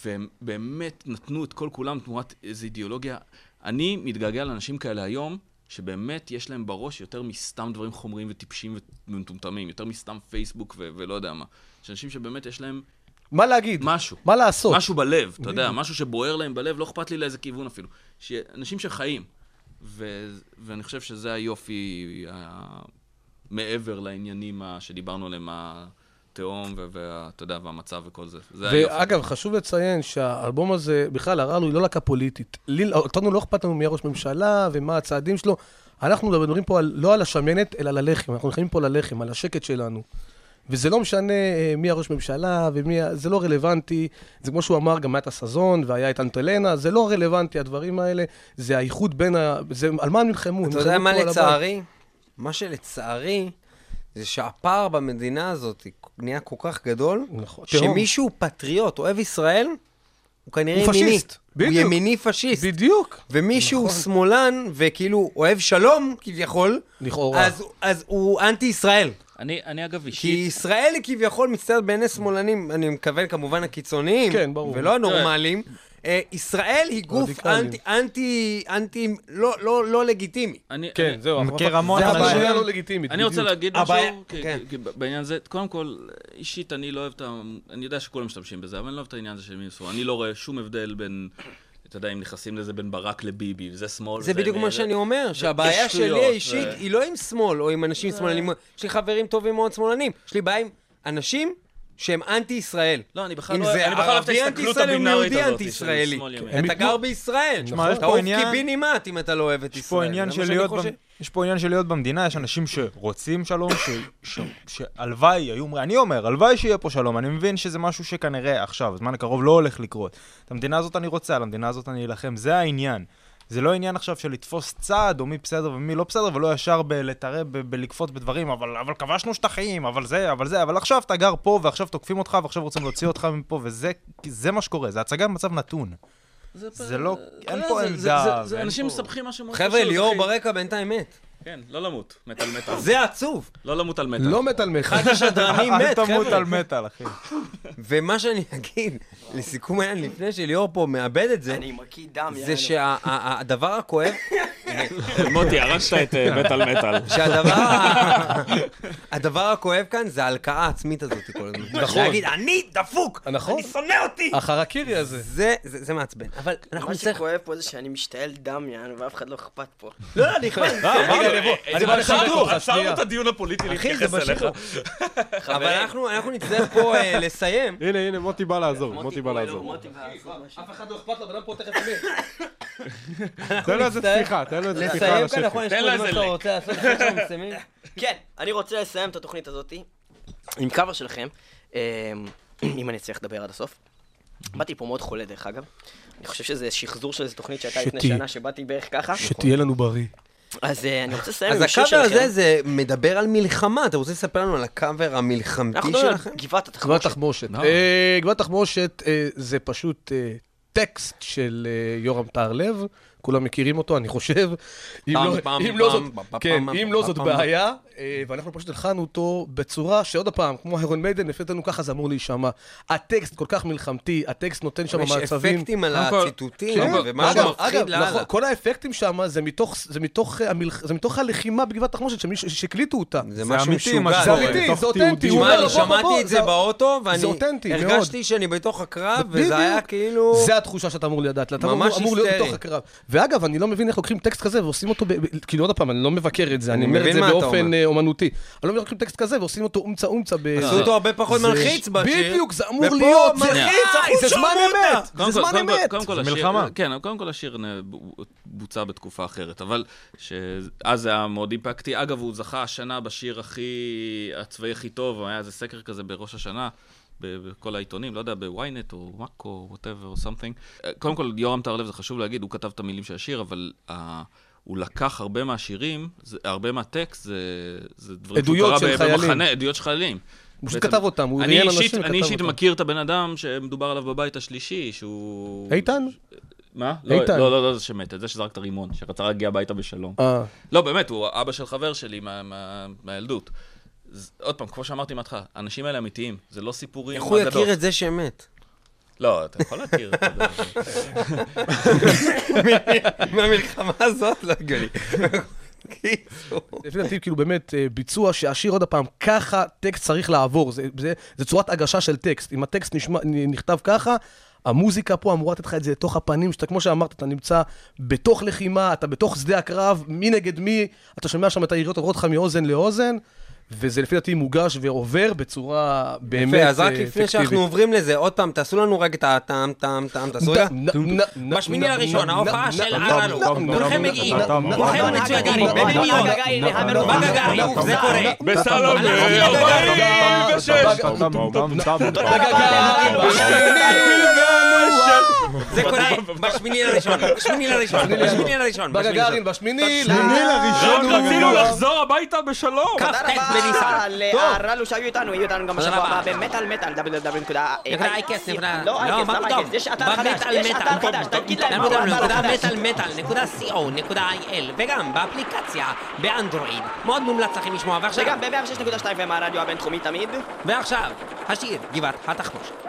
[SPEAKER 4] והם באמת נתנו את כל כולם תמורת איזו אידיאולוגיה. אני מתגעגע לאנשים כאלה היום, שבאמת יש להם בראש יותר מסתם דברים חומריים וטיפשים ומטומטמים, יותר מסתם פייסבוק ו- ולא יודע מה. יש אנשים שבאמת יש להם
[SPEAKER 3] מה להגיד?
[SPEAKER 4] משהו.
[SPEAKER 3] מה לעשות?
[SPEAKER 4] משהו בלב, אתה יודע, משהו שבוער להם בלב, לא אכפת לי לאיזה כיוון אפילו. אנשים שחיים. ו- ואני חושב שזה היופי מעבר לעניינים שדיברנו עליהם, התהום, ואתה יודע, והמצב וכל זה. זה.
[SPEAKER 3] ואגב, חשוב לציין שהאלבום הזה, בכלל, הרעל הוא לא להקה פוליטית. לי- אותנו לא אכפת לנו מי הראש ממשלה ומה הצעדים שלו. אנחנו מדברים פה על, לא על השמנת, אלא על הלחם. אנחנו נלחמים פה על הלחם, על השקט שלנו. וזה לא משנה אה, מי הראש ממשלה ומי... זה לא רלוונטי. זה כמו שהוא אמר, גם היה את הסזון והיה את אנטלנה, זה לא רלוונטי, הדברים האלה. זה האיחוד בין ה... זה, על מה הם נלחמו?
[SPEAKER 8] אתה יודע מה. לצערי? מה שלצערי, זה שהפער במדינה הזאת נהיה כל כך גדול,
[SPEAKER 3] נכון.
[SPEAKER 8] שמישהו פטריוט, אוהב ישראל, הוא כנראה
[SPEAKER 3] הוא
[SPEAKER 8] ימיני.
[SPEAKER 3] פשיסט, בדיוק.
[SPEAKER 8] הוא ימיני פשיסט.
[SPEAKER 3] בדיוק.
[SPEAKER 8] ומישהו
[SPEAKER 3] נכון.
[SPEAKER 8] שמאלן, וכאילו אוהב שלום, כביכול,
[SPEAKER 3] לכאורה.
[SPEAKER 8] אז, אז הוא אנטי-ישראל.
[SPEAKER 4] אני, אני אגב
[SPEAKER 8] כי
[SPEAKER 4] אישית,
[SPEAKER 8] ישראל היא כביכול מצטיירת בעיני שמאלנים, אני מתכוון כמובן הקיצוניים,
[SPEAKER 3] כן, ברור.
[SPEAKER 8] ולא הנורמליים. אה, ישראל היא גוף. אנטי, אנטי, אנטי, לא, לא, לא לגיטימי.
[SPEAKER 4] אני,
[SPEAKER 3] כן,
[SPEAKER 4] אני,
[SPEAKER 3] זהו.
[SPEAKER 5] מכיר המון
[SPEAKER 8] זה הבעיה.
[SPEAKER 3] לא לגיטימית.
[SPEAKER 4] אני רוצה. להגיד משהו,
[SPEAKER 8] כן.
[SPEAKER 4] בעניין הזה, קודם כל, אישית אני לא אוהב את ה... אני יודע שכולם משתמשים בזה, אבל אני לא אוהב את העניין הזה של מי שמאל. אני לא רואה שום הבדל בין, אתה יודע, אם נכנסים לזה בין ברק לביבי, וזה שמאל.
[SPEAKER 8] זה בדיוק מה שאני אומר, שהבעיה שלי האישית
[SPEAKER 4] ו-
[SPEAKER 8] היא לא עם שמאל או עם אנשים שמאלנים, יש לי חברים טובים מאוד שמאלנים, יש לי בעיה עם אנשים שהם אנטי-ישראל.
[SPEAKER 4] לא, אני בכלל
[SPEAKER 8] אם
[SPEAKER 4] לא-
[SPEAKER 8] זה
[SPEAKER 4] אני בכלל לא אוהב את
[SPEAKER 8] ערבי
[SPEAKER 4] ההסתכלות
[SPEAKER 8] אנטי-ישראלי
[SPEAKER 4] הבינארית הזאת של
[SPEAKER 8] אנטי-ישראלי.
[SPEAKER 4] שמאל ימין.
[SPEAKER 8] אתה גר בישראל.
[SPEAKER 5] תשמע, יש
[SPEAKER 8] אתה
[SPEAKER 5] פה
[SPEAKER 8] עוף
[SPEAKER 5] עניין-
[SPEAKER 8] קיבינימט אם אתה לא אוהב את ישראל. זה
[SPEAKER 5] יש פה עניין של להיות במדינה, יש אנשים שרוצים שלום, ש- ש- שהלוואי, היו אומרים, אני אומר, הלוואי שיהיה פה שלום, אני מבין שזה משהו שכנראה עכשיו, בזמן הקרוב לא הולך לקרות. את המדינה הזאת אני רוצה, על המדינה הזאת אני אלחם, זה העניין. זה לא עניין עכשיו של לתפוס צעד, או מי בסדר ומי לא בסדר, ולא ישר בלהתערב, ב- בלקפוץ בדברים, אבל, אבל כבשנו שטחים, אבל זה, אבל זה, אבל עכשיו אתה גר פה, ועכשיו תוקפים אותך, ועכשיו רוצים להוציא אותך מפה, וזה זה מה שקורה, זה הצגה במצב נתון. זה לא, אין
[SPEAKER 4] זה-
[SPEAKER 5] פה
[SPEAKER 4] זה-
[SPEAKER 5] עמדה.
[SPEAKER 4] זה- זה- אנשים מסבכים מה שהם
[SPEAKER 8] חבר'ה, ליאור ברקע בינתיים מת.
[SPEAKER 4] כן, לא למות, מת על מטאל.
[SPEAKER 8] זה עצוב.
[SPEAKER 4] לא למות על מטאל.
[SPEAKER 3] לא מת על מת.
[SPEAKER 8] אחד השדרנים (laughs)
[SPEAKER 5] אל
[SPEAKER 8] מת,
[SPEAKER 5] תמות
[SPEAKER 8] חבר'ה.
[SPEAKER 5] על מטאל, אחי.
[SPEAKER 8] ומה שאני אגיד, לסיכום העניין, לפני שליאור פה מאבד את זה,
[SPEAKER 1] אני מקיא דם,
[SPEAKER 8] זה. שהדבר הכואב, (laughs)
[SPEAKER 4] מוטי, ירשת את מטאל מטאל. (laughs)
[SPEAKER 8] שהדבר ה- הדבר הכואב כאן זה ההלקאה העצמית הזאת כל הזמן.
[SPEAKER 3] נכון.
[SPEAKER 8] להגיד, אני דפוק,
[SPEAKER 3] נכון.
[SPEAKER 8] אני שונא אותי.
[SPEAKER 3] החרקירי הזה.
[SPEAKER 8] זה, זה, זה מעצבן. אבל אנחנו
[SPEAKER 1] מה
[SPEAKER 8] נצטרך...
[SPEAKER 1] שכואב פה זה שאני משתעל דם, יענו, ואף אחד לא אכפת פה.
[SPEAKER 8] לא, לא, אני אכפת.
[SPEAKER 3] אני בא לחבק אותך,
[SPEAKER 4] עצרנו. את הדיון הפוליטי להתייחס אליך. (laughs)
[SPEAKER 8] אבל אנחנו אנחנו נצטרך פה אה, לסיים.
[SPEAKER 6] הנה, הנה, מוטי בא לעזור, מוטי בא לעזור.
[SPEAKER 3] אף אחד לא אכפת לו, בן אדם פה תכף ימין. (laughs)
[SPEAKER 6] תן לו איזה שיחה, תן לו איזה שיחה
[SPEAKER 8] לסיים
[SPEAKER 6] על.
[SPEAKER 8] נכון? יש
[SPEAKER 4] תן איזה לק.
[SPEAKER 8] רוצה לעשות? (laughs)
[SPEAKER 1] כן, אני רוצה לסיים את התוכנית הזאת עם קאבר שלכם, אה, (clears throat) אם אני אצליח לדבר עד הסוף. באתי פה מאוד חולה, דרך אגב. אני חושב שזה שחזור של איזו תוכנית שהייתה לפני. שנה, שבאתי בערך ככה.
[SPEAKER 3] שתהיה לנו בריא.
[SPEAKER 1] אז אה, אני רוצה לסיים
[SPEAKER 8] אז
[SPEAKER 1] עם שיר
[SPEAKER 8] הקאבר
[SPEAKER 1] שלכם.
[SPEAKER 8] הזה זה מדבר על מלחמה, אתה רוצה לספר לנו על הקאבר המלחמתי
[SPEAKER 1] אנחנו מדברים
[SPEAKER 8] שלכם?
[SPEAKER 1] על גבעת
[SPEAKER 3] גבעת
[SPEAKER 1] התחמושת.
[SPEAKER 3] תחמושת.
[SPEAKER 4] לא.
[SPEAKER 3] אה, גבעת תחמושת אה, זה פשוט טקסט של יורם טהרלב. כולם מכירים אותו, אני חושב. אם לא- לא זאת- כן, לא. בעיה, ואנחנו פשוט הלחנו אותו בצורה שעוד פעם, כמו היירון מיידן, לפי דעתנו ככה זה אמור להישמע. הטקסט כל כך מלחמתי, הטקסט נותן שם
[SPEAKER 8] יש
[SPEAKER 3] מעצבים.
[SPEAKER 8] אפקטים על הציטוטים,
[SPEAKER 3] כן,
[SPEAKER 8] ומשהו
[SPEAKER 3] אגב,
[SPEAKER 8] מפחיד
[SPEAKER 3] אגב,
[SPEAKER 8] לאללה.
[SPEAKER 3] נכון, כל האפקטים שם זה מתוך, אה, הלחימה בגבעת תחמושת, שהקליטו אותה.
[SPEAKER 8] זה משהו משוגע.
[SPEAKER 3] זה. אמיתי, זה אותנטי.
[SPEAKER 8] תשמע, אני שמעתי את זה באוטו, ואני. הרגשתי שאני בתוך הקרב. וזה היה כאילו...
[SPEAKER 3] זה התחושה שאתה אמור לדעת, אתה אמור, להיות. בתוך הקרב. ואגב, אני לא מבין איך לוקחים טקסט כזה ועושים אותו, כאילו עוד פעם, אני לא מבקר את זה, אני אומר את
[SPEAKER 8] מבין
[SPEAKER 3] זה באופן. אה, אומנותי. אני לא מבין לוקחים טקסט כזה ועושים אותו אומצה אומצה ב...
[SPEAKER 8] עשו אותו הרבה פחות מלחיץ בשיר.
[SPEAKER 3] בדיוק, זה אמור להיות, זה
[SPEAKER 8] מלחיץ,
[SPEAKER 3] זה זמן. אמת, זה זמן אמת.
[SPEAKER 5] זה מלחמה.
[SPEAKER 4] כן, קודם כל השיר בוצע בתקופה אחרת, אבל שאז זה היה מאוד אימפקטי. אגב, הוא זכה השנה בשיר הכי, הצבאי הכי טוב, היה איזה סקר כזה בראש השנה. ב- בכל העיתונים, לא יודע, בוויינט או מאקו, whatever או. אה, קודם כל, יורם טהרלב, זה חשוב להגיד, הוא כתב את המילים של השיר, אבל uh, הוא לקח הרבה מהשירים, זה, הרבה מהטקסט, זה, זה דברים שהוא
[SPEAKER 3] עדויות
[SPEAKER 4] קרא
[SPEAKER 3] של
[SPEAKER 4] ב-
[SPEAKER 3] חיילים.
[SPEAKER 4] במחנה, עדויות של חיילים.
[SPEAKER 3] הוא פשוט כתב אותם, הוא
[SPEAKER 4] אני
[SPEAKER 3] ראיין
[SPEAKER 4] אישית,
[SPEAKER 3] אנשים
[SPEAKER 4] אני
[SPEAKER 3] וכתב
[SPEAKER 4] אישית
[SPEAKER 3] אותם.
[SPEAKER 4] מכיר את הבן אדם שמדובר עליו בבית השלישי, שהוא...
[SPEAKER 3] איתן?
[SPEAKER 4] מה? לא,
[SPEAKER 3] איתן.
[SPEAKER 4] לא, לא, לא זה שמת, את זה שזרק את הרימון, שרצה להגיע הביתה בשלום.
[SPEAKER 3] אה,
[SPEAKER 4] לא, באמת, הוא אבא של חבר שלי מה- מה- מהילדות. עוד פעם, כמו שאמרתי מההתחלה, האנשים האלה אמיתיים, זה לא סיפורים
[SPEAKER 8] איך הוא. יכיר את זה שמת?
[SPEAKER 4] לא, אתה יכול להכיר.
[SPEAKER 8] מהמלחמה הזאת לא הגיוני.
[SPEAKER 3] לפי דעתי, כאילו באמת, אה, ביצוע שהשיר עוד פעם, ככה טקסט צריך לעבור. זה, זה, זה צורת הגשה של טקסט. אם הטקסט נשמע, נכתב ככה, המוזיקה פה אמורה לתת לך את זה לתוך הפנים, שאתה, כמו שאמרת, אתה נמצא בתוך לחימה, אתה בתוך שדה הקרב, מי נגד מי, אתה שומע שם את היריות עוברות לך מאוזן לאוזן, וזה לפי דעתי מוגש ועובר בצורה באמת
[SPEAKER 8] יפה, אז רק
[SPEAKER 3] אה,
[SPEAKER 8] לפני שאנחנו
[SPEAKER 3] אפקטיבית.
[SPEAKER 8] עוברים לזה, עוד פעם, תעשו לנו רק את הטעם, טעם, טעם, תעשו רגע. בשמיני
[SPEAKER 3] נ-
[SPEAKER 8] ההופעה של
[SPEAKER 3] נ-
[SPEAKER 8] כולכם מגיעים,
[SPEAKER 5] כולכם
[SPEAKER 8] מצוידים, במיליון. בגגארי, זה קורה.
[SPEAKER 4] בסלון,
[SPEAKER 8] זה קורה בשמיני לראשון, בשמיני לראשון, בשמיני לראשון. בשמיני
[SPEAKER 3] בגגארין, בשמיני,
[SPEAKER 8] לראשון.
[SPEAKER 4] לנו לחזור הביתה בשלום.
[SPEAKER 1] תודה
[SPEAKER 3] כ"ט
[SPEAKER 1] רבה
[SPEAKER 3] בניסן.
[SPEAKER 1] להרלו שהיו איתנו, יהיו איתנו גם. הבא במטאל מטאל, www.
[SPEAKER 3] נקודה אייקס, נקודה...
[SPEAKER 1] לא, אייקס,
[SPEAKER 3] מה
[SPEAKER 1] למה
[SPEAKER 3] פתאום?
[SPEAKER 1] אייקס? יש אתר חדש,
[SPEAKER 3] במטאל
[SPEAKER 1] יש
[SPEAKER 3] מטאל.
[SPEAKER 1] אתר חדש, תגיד להם מהו
[SPEAKER 3] www.
[SPEAKER 1] האתר החדש.
[SPEAKER 3] מטאל מטאל, נקודה co, נקודה il, וגם באפליקציה, באנדרואיד. מאוד מומלץ לכם לשמוע. ועכשיו,
[SPEAKER 1] וגם ב-106.2 ומהרדיו הבינתחומי תמיד.
[SPEAKER 3] ועכשיו, השיר, גבעת התחמושת.